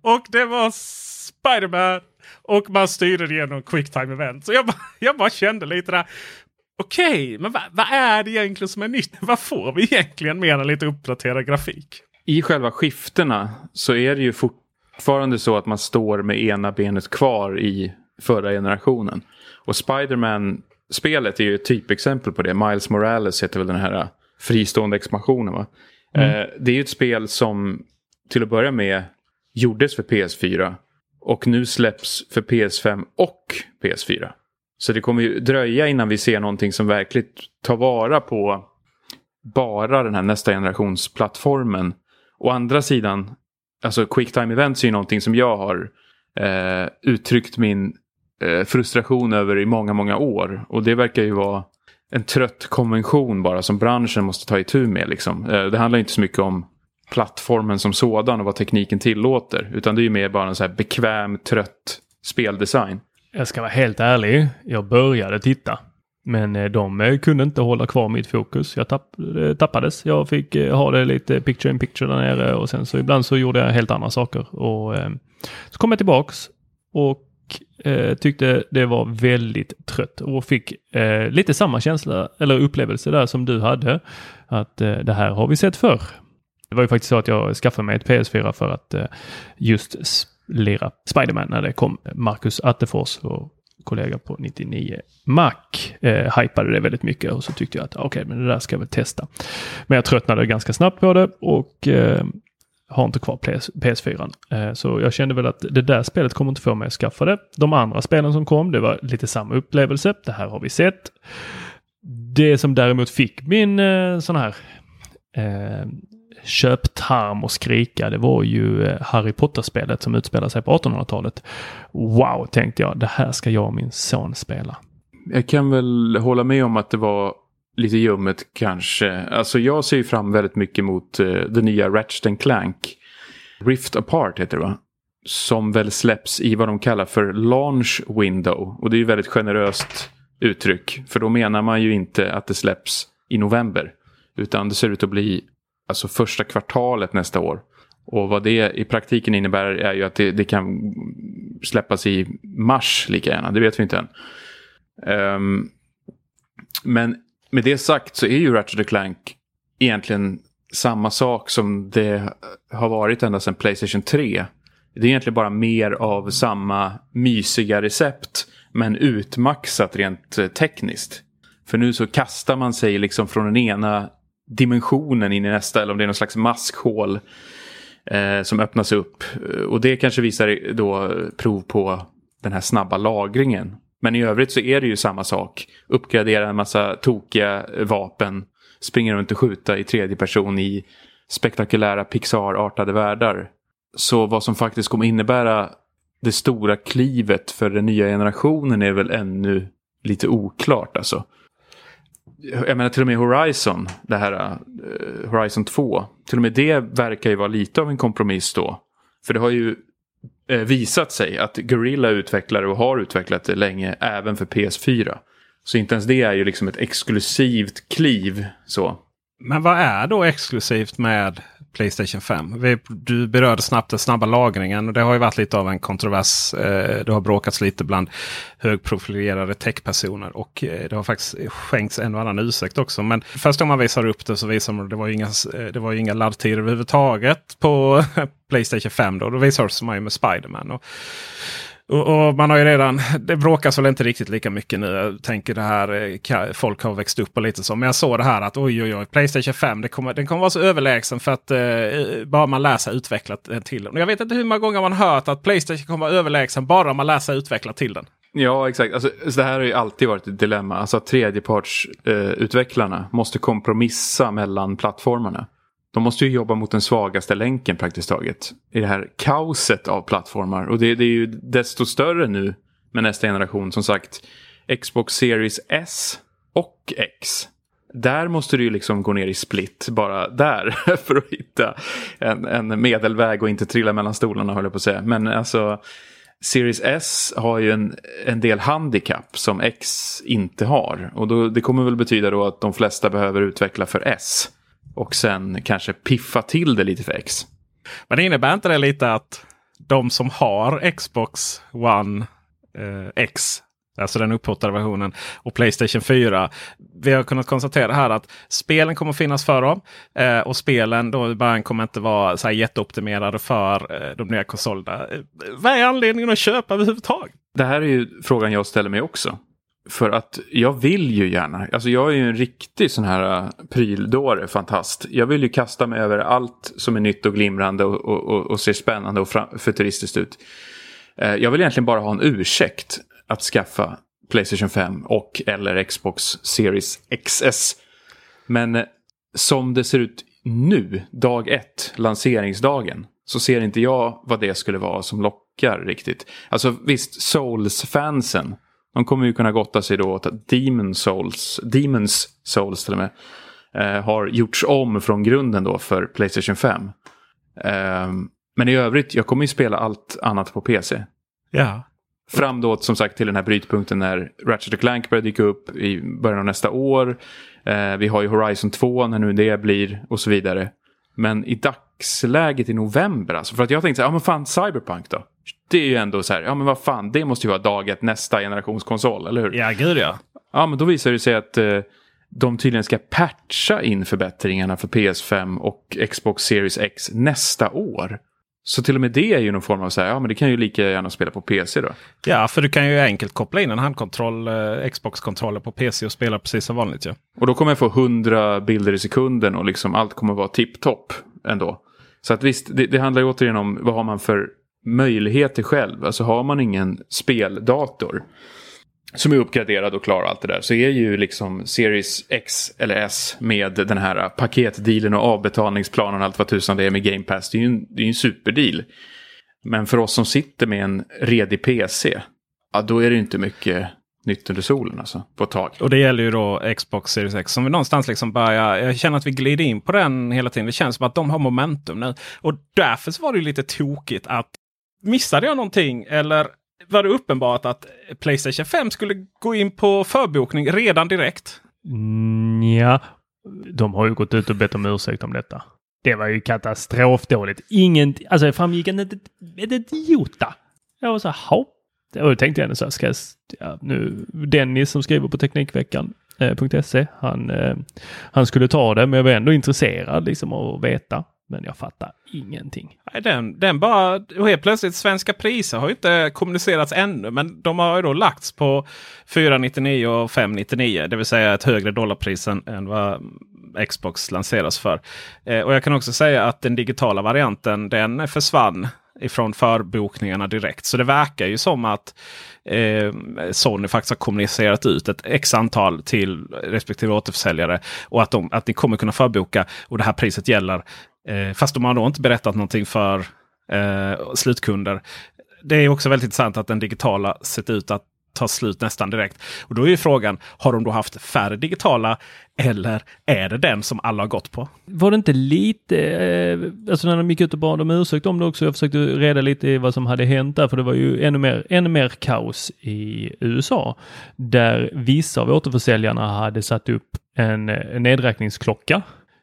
Och det var Spiderman. Och man styrde det genom quicktime event. Så jag bara, jag bara kände lite där. Okej, men vad, vad är det egentligen som är nytt? Vad får vi egentligen mer än lite uppdaterad grafik? I själva skiftena så är det ju fortfarande så att man står med ena benet kvar i förra generationen. Och Spiderman-spelet är ju ett typexempel på det. Miles Morales heter väl den här fristående expansionen va? Mm. Eh, det är ju ett spel som till att börja med gjordes för PS4 och nu släpps för PS5 och PS4. Så det kommer ju dröja innan vi ser någonting som verkligen tar vara på bara den här nästa generations plattformen. Å andra sidan, alltså quicktime events är ju någonting som jag har eh, uttryckt min eh, frustration över i många, många år. Och det verkar ju vara en trött konvention bara som branschen måste ta itu med. Liksom. Eh, det handlar inte så mycket om plattformen som sådan och vad tekniken tillåter. Utan det är ju mer bara en så här bekväm, trött speldesign. Jag ska vara helt ärlig. Jag började titta. Men eh, de eh, kunde inte hålla kvar mitt fokus. Jag tapp, eh, tappades. Jag fick ha det lite picture in picture där nere och sen så ibland så gjorde jag helt andra saker. Och eh, så kom jag tillbaks och eh, tyckte det var väldigt trött och fick eh, lite samma känsla eller upplevelse där som du hade. Att det här har vi sett förr. Det var ju faktiskt så att jag skaffade mig ett PS4 för att eh, just lira Spiderman när det kom. Marcus Attefors vår kollega på 99 Mac eh, hypade det väldigt mycket och så tyckte jag att okej, men det där ska jag väl testa. Men jag tröttnade ganska snabbt på det och eh, har inte kvar PS, PS4. Eh, så jag kände väl att det där spelet kommer inte få mig att skaffa det. De andra spelen som kom, det var lite samma upplevelse. Det här har vi sett. Det som däremot fick min eh, sån här eh, köptarm och skrika, det var ju eh, Harry Potter-spelet som utspelade sig på 1800-talet. Wow, tänkte jag, det här ska jag och min son spela. Jag kan väl hålla med om att det var lite ljummet kanske. Alltså jag ser ju fram väldigt mycket mot uh, det nya Ratchet Clank. Rift Apart heter det va? Som väl släpps i vad de kallar för launch window. Och det är ju väldigt generöst uttryck. För då menar man ju inte att det släpps i november. Utan det ser ut att bli alltså första kvartalet nästa år. Och vad det i praktiken innebär är ju att det, det kan släppas i mars lika gärna. Det vet vi inte än. Um, men med det sagt så är ju Ratchet Clank egentligen samma sak som det har varit ända sedan Playstation 3. Det är egentligen bara mer av samma mysiga recept men utmaxat rent eh, tekniskt. För nu så kastar man sig liksom från den ena dimensionen in i nästa eller om det är någon slags maskhål eh, som öppnas upp. Eh, och det kanske visar då prov på den här snabba lagringen. Men i övrigt så är det ju samma sak. Uppgradera en massa tokiga vapen. Springa runt och skjuta i tredje person i spektakulära Pixar-artade världar. Så vad som faktiskt kommer innebära det stora klivet för den nya generationen är väl ännu lite oklart alltså jag menar till och med Horizon, det här uh, Horizon 2. Till och med det verkar ju vara lite av en kompromiss då. För det har ju uh, visat sig att Guerrilla utvecklar och har utvecklat det länge även för PS4. Så inte ens det är ju liksom ett exklusivt kliv så. Men vad är då exklusivt med Playstation 5? Du berörde snabbt den snabba lagringen. och Det har ju varit lite av en kontrovers. Eh, det har bråkats lite bland högprofilerade techpersoner. Och eh, det har faktiskt skänkts en och annan ursäkt också. Men först om man visar upp det så visar man att det var inga, eh, det var inga laddtider överhuvudtaget på Playstation 5. Då, då visar man ju med Spiderman. Och och, och, man har ju redan, det bråkas väl inte riktigt lika mycket nu. Jag tänker det här, eh, folk har växt upp och lite så. Men jag såg det här att oj oj oj, Playstation 5 det kommer, den kommer vara så överlägsen för att eh, eh bara man läser utvecklat eh, till den. Jag vet inte hur många gånger man hört att Playstation kommer vara överlägsen bara man läser utvecklat till den. Ja, exakt. Alltså, det här har ju alltid varit ett dilemma. Alltså att tredjepartsutvecklarna eh, måste kompromissa mellan plattformarna. De måste ju jobba mot den svagaste länken praktiskt taget. I det här kaoset av plattformar. Och det, det är ju desto större nu med nästa generation. Som sagt, Xbox Series S och X. Där måste du ju liksom gå ner i split bara där för att hitta en, en medelväg och inte trilla mellan stolarna höll jag på att säga. Men alltså Series S har ju en, en del handikapp som X inte har. Och då, det kommer väl betyda då att de flesta behöver utveckla för S. Och sen kanske piffa till det lite för X. Men innebär inte det lite att de som har Xbox One eh, X Alltså den upphottade versionen. Och Playstation 4. Vi har kunnat konstatera här att spelen kommer finnas för dem. Eh, och spelen då bara kommer inte vara så här jätteoptimerade för eh, de nya konsolerna. Eh, vad är anledningen att köpa överhuvudtaget? Det här är ju frågan jag ställer mig också. För att jag vill ju gärna, alltså jag är ju en riktig sån här äh, pryldåre, fantast. Jag vill ju kasta mig över allt som är nytt och glimrande och, och, och, och ser spännande och futuristiskt ut. Eh, jag vill egentligen bara ha en ursäkt att skaffa Playstation 5 och eller Xbox Series XS. Men eh, som det ser ut nu, dag ett, lanseringsdagen, så ser inte jag vad det skulle vara som lockar riktigt. Alltså visst, Souls-fansen de kommer ju kunna gotta sig då åt att Demon Souls, Demons Souls till och med, eh, har gjorts om från grunden då för Playstation 5. Eh, men i övrigt, jag kommer ju spela allt annat på PC. Ja. Fram då som sagt till den här brytpunkten när Ratchet Clank börjar dyka upp i början av nästa år. Eh, vi har ju Horizon 2 när nu det blir och så vidare. Men i dagsläget i november, alltså för att jag tänkte så här, ja men fan Cyberpunk då? Det är ju ändå så här, ja men vad fan, det måste ju vara dag ett nästa generations konsol, eller hur? Ja, gud ja. Ja, men då visar det sig att eh, de tydligen ska patcha in förbättringarna för PS5 och Xbox Series X nästa år. Så till och med det är ju någon form av så här, ja men det kan ju lika gärna spela på PC då. Ja, för du kan ju enkelt koppla in en handkontroll, eh, Xbox-kontroller på PC och spela precis som vanligt ja. Och då kommer jag få 100 bilder i sekunden och liksom allt kommer vara tipptopp ändå. Så att visst, det, det handlar ju återigen om vad har man för möjligheter själv. Alltså har man ingen speldator som är uppgraderad och klarar allt det där så är ju liksom Series X eller S med den här paketdealen och avbetalningsplanen och allt vad tusan det är med Game Pass. Det är ju en, det är en superdeal. Men för oss som sitter med en redig PC, ja då är det inte mycket nytt under solen alltså, på ett tag. Och det gäller ju då Xbox Series X som vi någonstans liksom börjar. Jag känner att vi glider in på den hela tiden. Det känns som att de har momentum nu. Och därför så var det lite tokigt att missade jag någonting eller var det uppenbart att Playstation 5 skulle gå in på förbokning redan direkt? Mm, ja, de har ju gått ut och bett om ursäkt om detta. Det var ju katastrofdåligt. Ingen, alltså det framgick inte ett, ett. Jag var så här, hopp. Och då tänkte jag ändå så här, ska jag, ja, nu, Dennis som skriver på Teknikveckan.se, eh, han, eh, han skulle ta det, men jag var ändå intresserad liksom av att veta. Men jag fattar ingenting. Nej, den, den bara, och helt plötsligt svenska priser har ju inte kommunicerats ännu. Men de har ju då lagts på 499 och 599. Det vill säga ett högre dollarpris än, än vad Xbox lanseras för. Eh, och jag kan också säga att den digitala varianten den försvann ifrån förbokningarna direkt. Så det verkar ju som att eh, Sony faktiskt har kommunicerat ut ett x antal till respektive återförsäljare. Och att, de, att ni kommer kunna förboka och det här priset gäller Eh, fast de har då inte berättat någonting för eh, slutkunder. Det är också väldigt intressant att den digitala sett ut att ta slut nästan direkt. Och då är ju frågan, har de då haft färre digitala eller är det den som alla har gått på? Var det inte lite, eh, alltså när de gick ut och bad om ursäkt om det också, jag försökte reda lite i vad som hade hänt där, för det var ju ännu mer, ännu mer kaos i USA, där vissa av återförsäljarna hade satt upp en, en nedräkningsklocka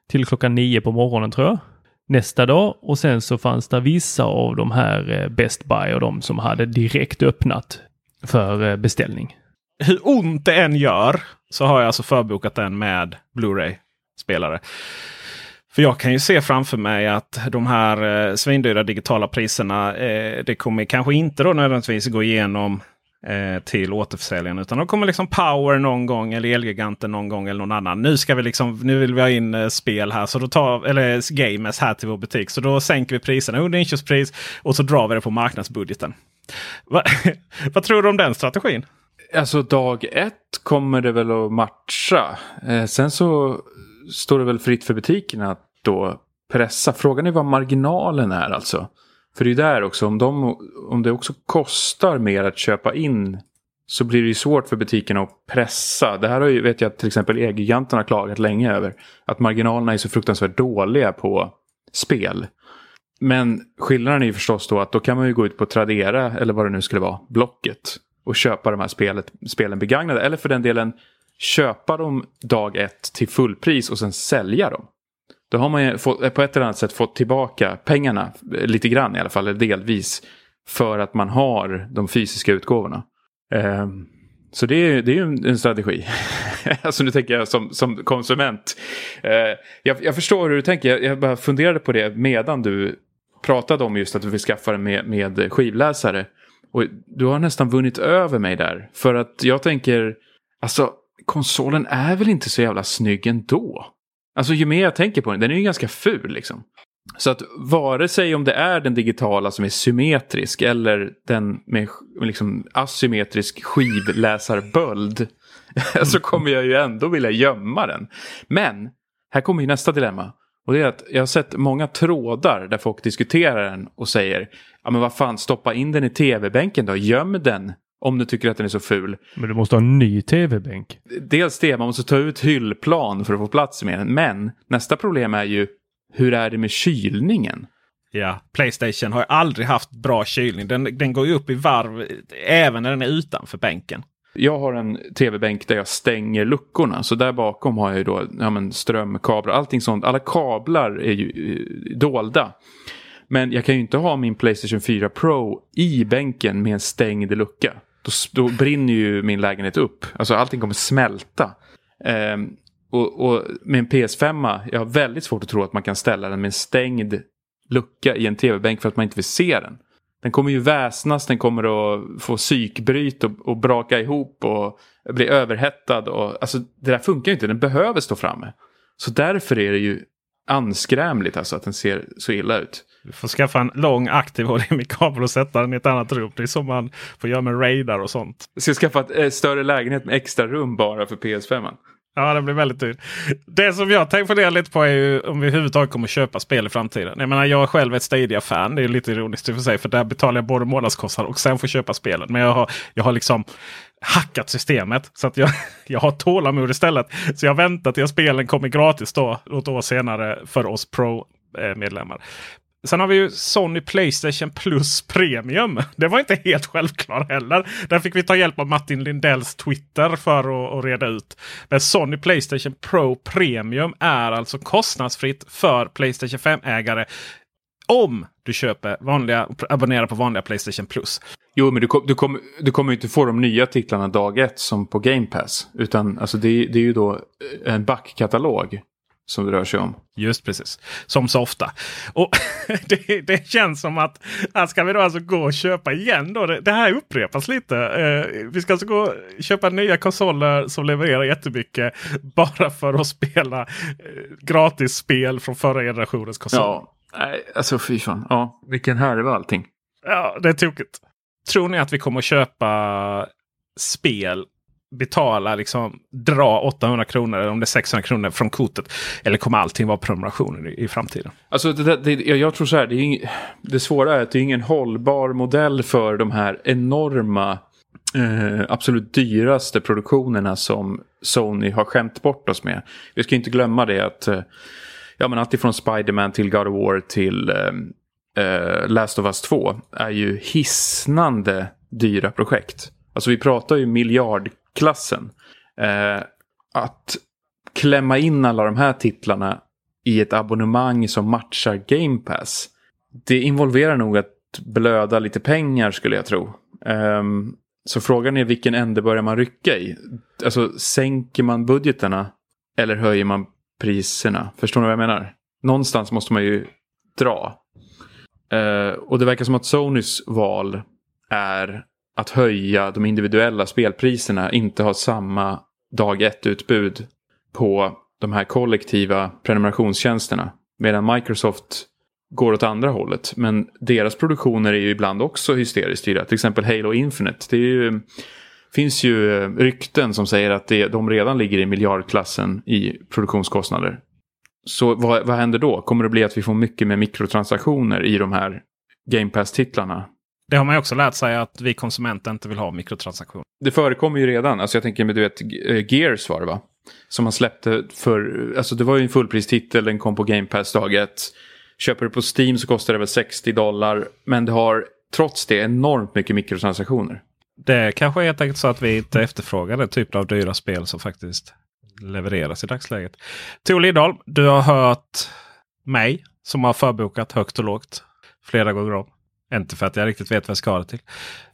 till klockan nio på morgonen tror jag nästa dag och sen så fanns det vissa av de här eh, Best Buy och de som hade direkt öppnat för eh, beställning. Hur ont det än gör så har jag alltså förbokat den med Blu-ray-spelare. För jag kan ju se framför mig att de här eh, svindyra digitala priserna, eh, det kommer kanske inte då nödvändigtvis gå igenom Eh, till återförsäljaren. Utan då kommer liksom Power någon gång eller Elgiganten någon gång eller någon annan. Nu ska vi liksom, nu vill vi ha in eh, spel här, så då tar, eller eh, games här till vår butik. Så då sänker vi priserna under inköpspris och så drar vi det på marknadsbudgeten. Va, vad tror du om den strategin? Alltså dag ett kommer det väl att matcha. Eh, sen så står det väl fritt för butikerna att då pressa. Frågan är vad marginalen är alltså. För det är ju där också, om, de, om det också kostar mer att köpa in så blir det ju svårt för butikerna att pressa. Det här har ju, vet jag till exempel Elgiganten har klagat länge över. Att marginalerna är så fruktansvärt dåliga på spel. Men skillnaden är ju förstås då att då kan man ju gå ut på Tradera eller vad det nu skulle vara, Blocket. Och köpa de här spelet, spelen begagnade. Eller för den delen köpa dem dag ett till fullpris och sen sälja dem. Då har man ju fått, eh, på ett eller annat sätt fått tillbaka pengarna, eh, lite grann i alla fall, eller delvis. För att man har de fysiska utgåvorna. Eh, så det är, det är ju en strategi. alltså nu tänker jag som, som konsument. Eh, jag, jag, förstår hur du tänker, jag, jag, bara funderade på det medan du pratade om just att du vill skaffa det med, med skivläsare. Och du har nästan vunnit över mig där. För att jag tänker, alltså konsolen är väl inte så jävla snygg ändå? Alltså ju mer jag tänker på den, den är ju ganska ful liksom. Så att vare sig om det är den digitala som är symmetrisk eller den med liksom asymmetrisk skivläsarböld så kommer jag ju ändå vilja gömma den. Men här kommer ju nästa dilemma. Och det är att jag har sett många trådar där folk diskuterar den och säger ja men vad fan stoppa in den i tv-bänken då, göm den om du tycker att den är så ful. Men du måste ha en ny tv-bänk. Dels det, man måste ta ut hyllplan för att få plats med den. Men nästa problem är ju hur är det med kylningen? Ja, Playstation har ju aldrig haft bra kylning. Den, den går ju upp i varv även när den är utanför bänken. Jag har en tv-bänk där jag stänger luckorna. Så där bakom har jag ju då ja, men strömkablar, allting sånt. Alla kablar är ju eh, dolda. Men jag kan ju inte ha min Playstation 4 Pro i bänken med en stängd lucka. Då, då brinner ju min lägenhet upp. Alltså allting kommer smälta. Um, och, och, med en PS5, jag har väldigt svårt att tro att man kan ställa den med en stängd lucka i en tv-bänk för att man inte vill se den. Den kommer ju väsnas, den kommer att få psykbryt och, och braka ihop och bli överhettad. Och, alltså, det där funkar ju inte, den behöver stå framme. Så därför är det ju anskrämligt alltså att den ser så illa ut. Du får skaffa en lång aktiv HDMI-kabel och sätta den i ett annat rum. Det är som man får göra med radar och sånt. Ska jag skaffa ett eh, större lägenhet med extra rum bara för PS5? Ja, det blir väldigt dyrt. Det som jag tänker fundera lite på är ju om vi överhuvudtaget kommer köpa spel i framtiden. Jag menar, jag är själv ett Stadia-fan. Det är lite ironiskt i och för sig. För där betalar jag både månadskostnad och sen får köpa spelen. Men jag har, jag har liksom hackat systemet. Så att jag, jag har tålamod istället. Så jag väntar tills spelen kommer gratis då, något år senare för oss Pro-medlemmar. Sen har vi ju Sony Playstation Plus Premium. Det var inte helt självklart heller. Där fick vi ta hjälp av Martin Lindells Twitter för att, att reda ut. Men Sony Playstation Pro Premium är alltså kostnadsfritt för Playstation 5-ägare. Om du köper vanliga, abonnerar på vanliga Playstation Plus. Jo, men du, kom, du, kom, du kommer inte få de nya titlarna dag ett som på Game Pass. Utan alltså det, det är ju då en backkatalog som det rör sig om. Just precis. Som så ofta. Och det, det känns som att här ska vi då alltså gå och köpa igen. Då. Det, det här upprepas lite. Eh, vi ska alltså gå och köpa nya konsoler som levererar jättemycket. Bara för att spela eh, gratis spel från förra generationens konsoler. Ja, alltså fy fan. Ja, vilken härva allting. Ja, det är tokigt. Tror ni att vi kommer att köpa spel betala, liksom, dra 800 kronor eller om det är 600 kronor från kortet? Eller kommer allting vara prenumerationer i, i framtiden? Alltså det, det, jag tror så här, det, är ing, det svåra är att det är ingen hållbar modell för de här enorma eh, absolut dyraste produktionerna som Sony har skämt bort oss med. Vi ska inte glömma det att eh, ja, men allt ifrån Spiderman till God of War till eh, eh, Last of Us 2 är ju hisnande dyra projekt. Alltså vi pratar ju miljard Klassen. Eh, att klämma in alla de här titlarna i ett abonnemang som matchar Game Pass. Det involverar nog att blöda lite pengar skulle jag tro. Um, så frågan är vilken ände börjar man rycka i? Alltså sänker man budgeterna eller höjer man priserna? Förstår ni vad jag menar? Någonstans måste man ju dra. Uh, och det verkar som att Sonys val är att höja de individuella spelpriserna, inte har samma dag ett-utbud på de här kollektiva prenumerationstjänsterna. Medan Microsoft går åt andra hållet. Men deras produktioner är ju ibland också hysteriskt dyra. Till exempel Halo Infinite. Det ju, finns ju eh, rykten som säger att det, de redan ligger i miljardklassen i produktionskostnader. Så vad, vad händer då? Kommer det bli att vi får mycket mer mikrotransaktioner i de här Game Pass-titlarna? Det har man ju också lärt sig att vi konsumenter inte vill ha mikrotransaktioner. Det förekommer ju redan. Alltså jag tänker med du vet Gears var det va? Som man släppte för, alltså det var ju en fullpristitel, den kom på Game Pass dag ett. Köper du på Steam så kostar det väl 60 dollar. Men det har trots det enormt mycket mikrotransaktioner. Det kanske är helt enkelt så att vi inte efterfrågar den typen av dyra spel som faktiskt levereras i dagsläget. Tor Liddahl, du har hört mig som har förbokat högt och lågt flera gånger om. Inte för att jag riktigt vet vad jag ska ha det till.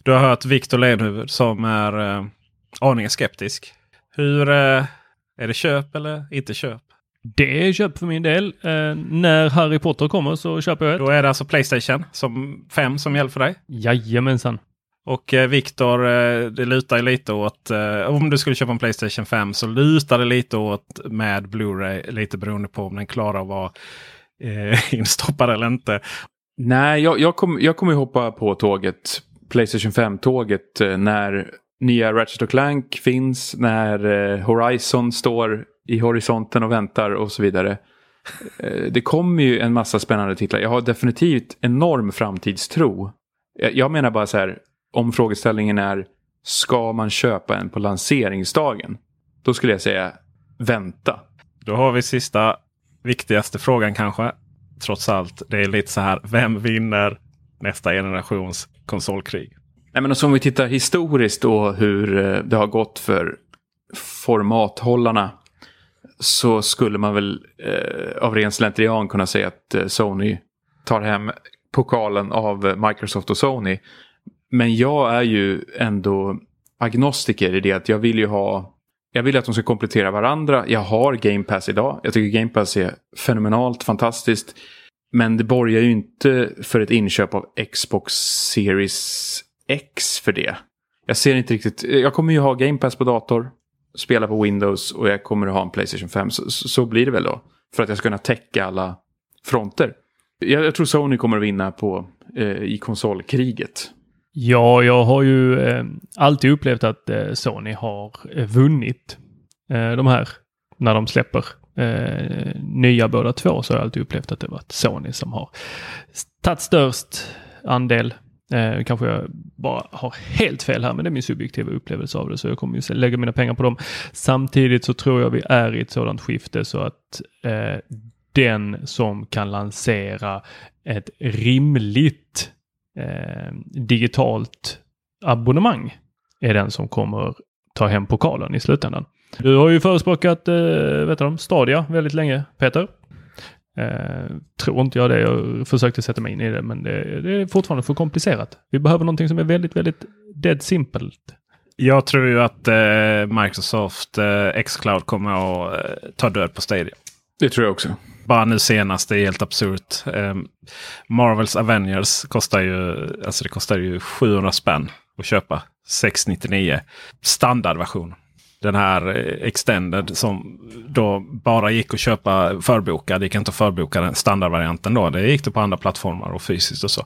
Du har hört Viktor Lenhuvud som är eh, aningen skeptisk. Hur eh, är det köp eller inte köp? Det är köp för min del. Eh, när Harry Potter kommer så köper jag ett. Då är det alltså Playstation som 5 som gäller för dig? Jajamensan. Och eh, Viktor, eh, det lutar lite åt, eh, om du skulle köpa en Playstation 5 så lutar det lite åt med Blu-ray. Lite beroende på om den klarar att vara eh, instoppad eller inte. Nej, jag, jag kommer jag kommer hoppa på tåget, Playstation 5-tåget, eh, när nya Ratchet Clank finns, när eh, Horizon står i horisonten och väntar och så vidare. Eh, det kommer ju en massa spännande titlar. Jag har definitivt enorm framtidstro. Jag menar bara så här, om frågeställningen är ska man köpa en på lanseringsdagen? Då skulle jag säga vänta. Då har vi sista viktigaste frågan kanske. Trots allt, det är lite så här, vem vinner nästa generations konsolkrig? Nej, men om vi tittar historiskt då hur eh, det har gått för formathållarna så skulle man väl eh, av ren slentrian kunna säga att eh, Sony tar hem pokalen av Microsoft och Sony. Men jag är ju ändå agnostiker i det att jag vill ju ha jag vill att de ska komplettera varandra. Jag har Game Pass idag. Jag tycker Game Pass är fenomenalt fantastiskt. Men det borgar ju inte för ett inköp av Xbox Series X för det. Jag ser inte riktigt. Jag kommer ju ha Game Pass på dator. Spela på Windows och jag kommer att ha en Playstation 5. Så, så blir det väl då. För att jag ska kunna täcka alla fronter. Jag, jag tror Sony kommer att vinna på, eh, i konsolkriget. Ja, jag har ju eh, alltid upplevt att eh, Sony har eh, vunnit eh, de här när de släpper eh, nya båda två så har jag alltid upplevt att det varit Sony som har tagit störst andel. Eh, kanske jag bara har helt fel här, men det är min subjektiva upplevelse av det, så jag kommer ju lägga mina pengar på dem. Samtidigt så tror jag vi är i ett sådant skifte så att eh, den som kan lansera ett rimligt eh, digitalt abonnemang är den som kommer ta hem pokalen i slutändan. Du har ju förespråkat eh, vet du, Stadia väldigt länge, Peter. Eh, tror inte jag det. Jag försökte sätta mig in i det, men det, det, är fortfarande för komplicerat. Vi behöver någonting som är väldigt, väldigt dead simple. Jag tror ju att eh, Microsoft eh, Xcloud kommer att eh, ta död på Stadia. Det tror jag också. Bara nu senast, det är helt absurt. Eh, Marvels Avengers kostar ju, alltså det kostar ju 700 spänn att köpa. 699 standardversion den här eh, Extended som då bara gick att köpa förbokad. Det gick inte att förboka den standardvarianten då. Det gick det på andra plattformar och fysiskt och så.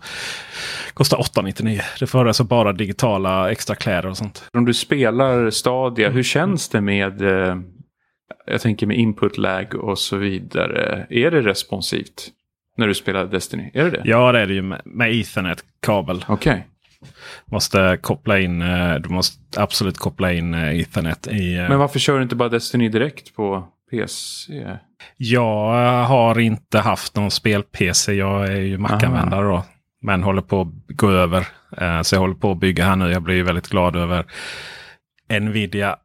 Kostar 899. Det får alltså bara digitala extra kläder och sånt. Om du spelar Stadia, hur känns det med eh, jag tänker med input lag och så vidare. Är det responsivt när du spelar Destiny? Är det det? Ja, det är det ju med, med Ethernet-kabel. Okej. Okay. Måste koppla in, eh, du måste absolut koppla in eh, Ethernet i... eh, Men varför kör du inte bara Destiny direkt på PC? Jag har inte haft någon spel-PC. Jag är ju Mac-användare då. Men håller på att gå över. Så jag håller på att bygga här nu. Jag blir väldigt glad över Nvidia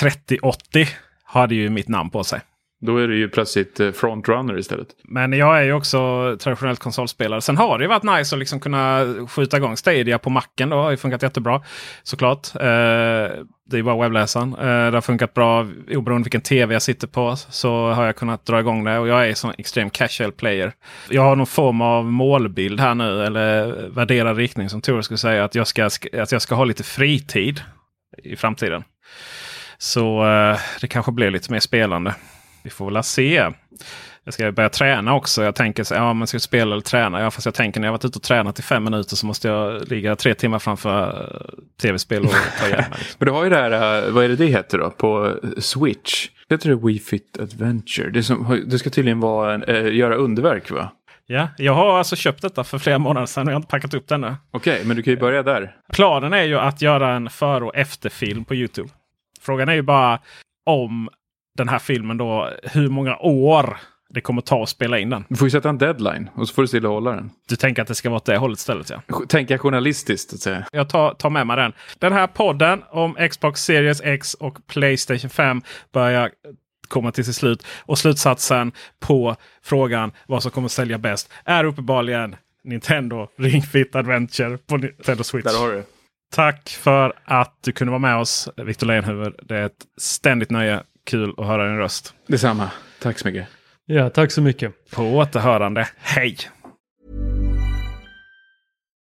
3080. Hade ju mitt namn på sig. Då är det ju plötsligt eh, frontrunner istället. Men jag är ju också traditionellt konsolspelare. Sen har det ju varit nice att liksom kunna skjuta igång Stadia på macken. Då. Det har ju funkat jättebra såklart. Eh, det är bara webbläsaren. Eh, det har funkat bra oberoende vilken tv jag sitter på. Så har jag kunnat dra igång det. Och jag är sån extrem casual player. Jag har någon form av målbild här nu. Eller värderad riktning som Tor skulle säga. Att jag ska, att jag ska ha lite fritid i framtiden. Så eh, det kanske blir lite mer spelande. Vi får väl se. Jag ska börja träna också. Jag tänker så ja, man ska spela eller träna. Ja, fast jag tänker när jag varit ute och tränat i fem minuter så måste jag ligga tre timmar framför eh, tv-spel och ta igen mig. Men du har ju det här, eh, vad är det det heter då, på Switch? Heter det Wii Fit Adventure? Det, som, det ska tydligen vara en, eh, göra underverk va? Ja, jag har alltså köpt detta för flera månader sedan och jag har inte packat upp den ännu. Okej, men du kan ju börja där. Planen är ju att göra en före och efterfilm på Youtube. Frågan är ju bara om den här filmen då, hur många år det kommer ta att spela in den. Du får ju sätta en deadline och så får du stilla hålla den. Du tänker att det ska vara åt det hållet istället ja. Tänka journalistiskt. Att säga. Jag tar, tar med mig den. Den här podden om Xbox Series X och Playstation 5 börjar komma till sitt slut. Och slutsatsen på frågan vad som kommer att sälja bäst är uppenbarligen Nintendo Ring Fit Adventure på Nintendo Switch. Där har du. Tack för att du kunde vara med oss, Victor Leonhuvud. Det är ett ständigt nöje. Kul att höra din röst. Detsamma. Tack så mycket. Ja, tack så mycket. På återhörande. Hej!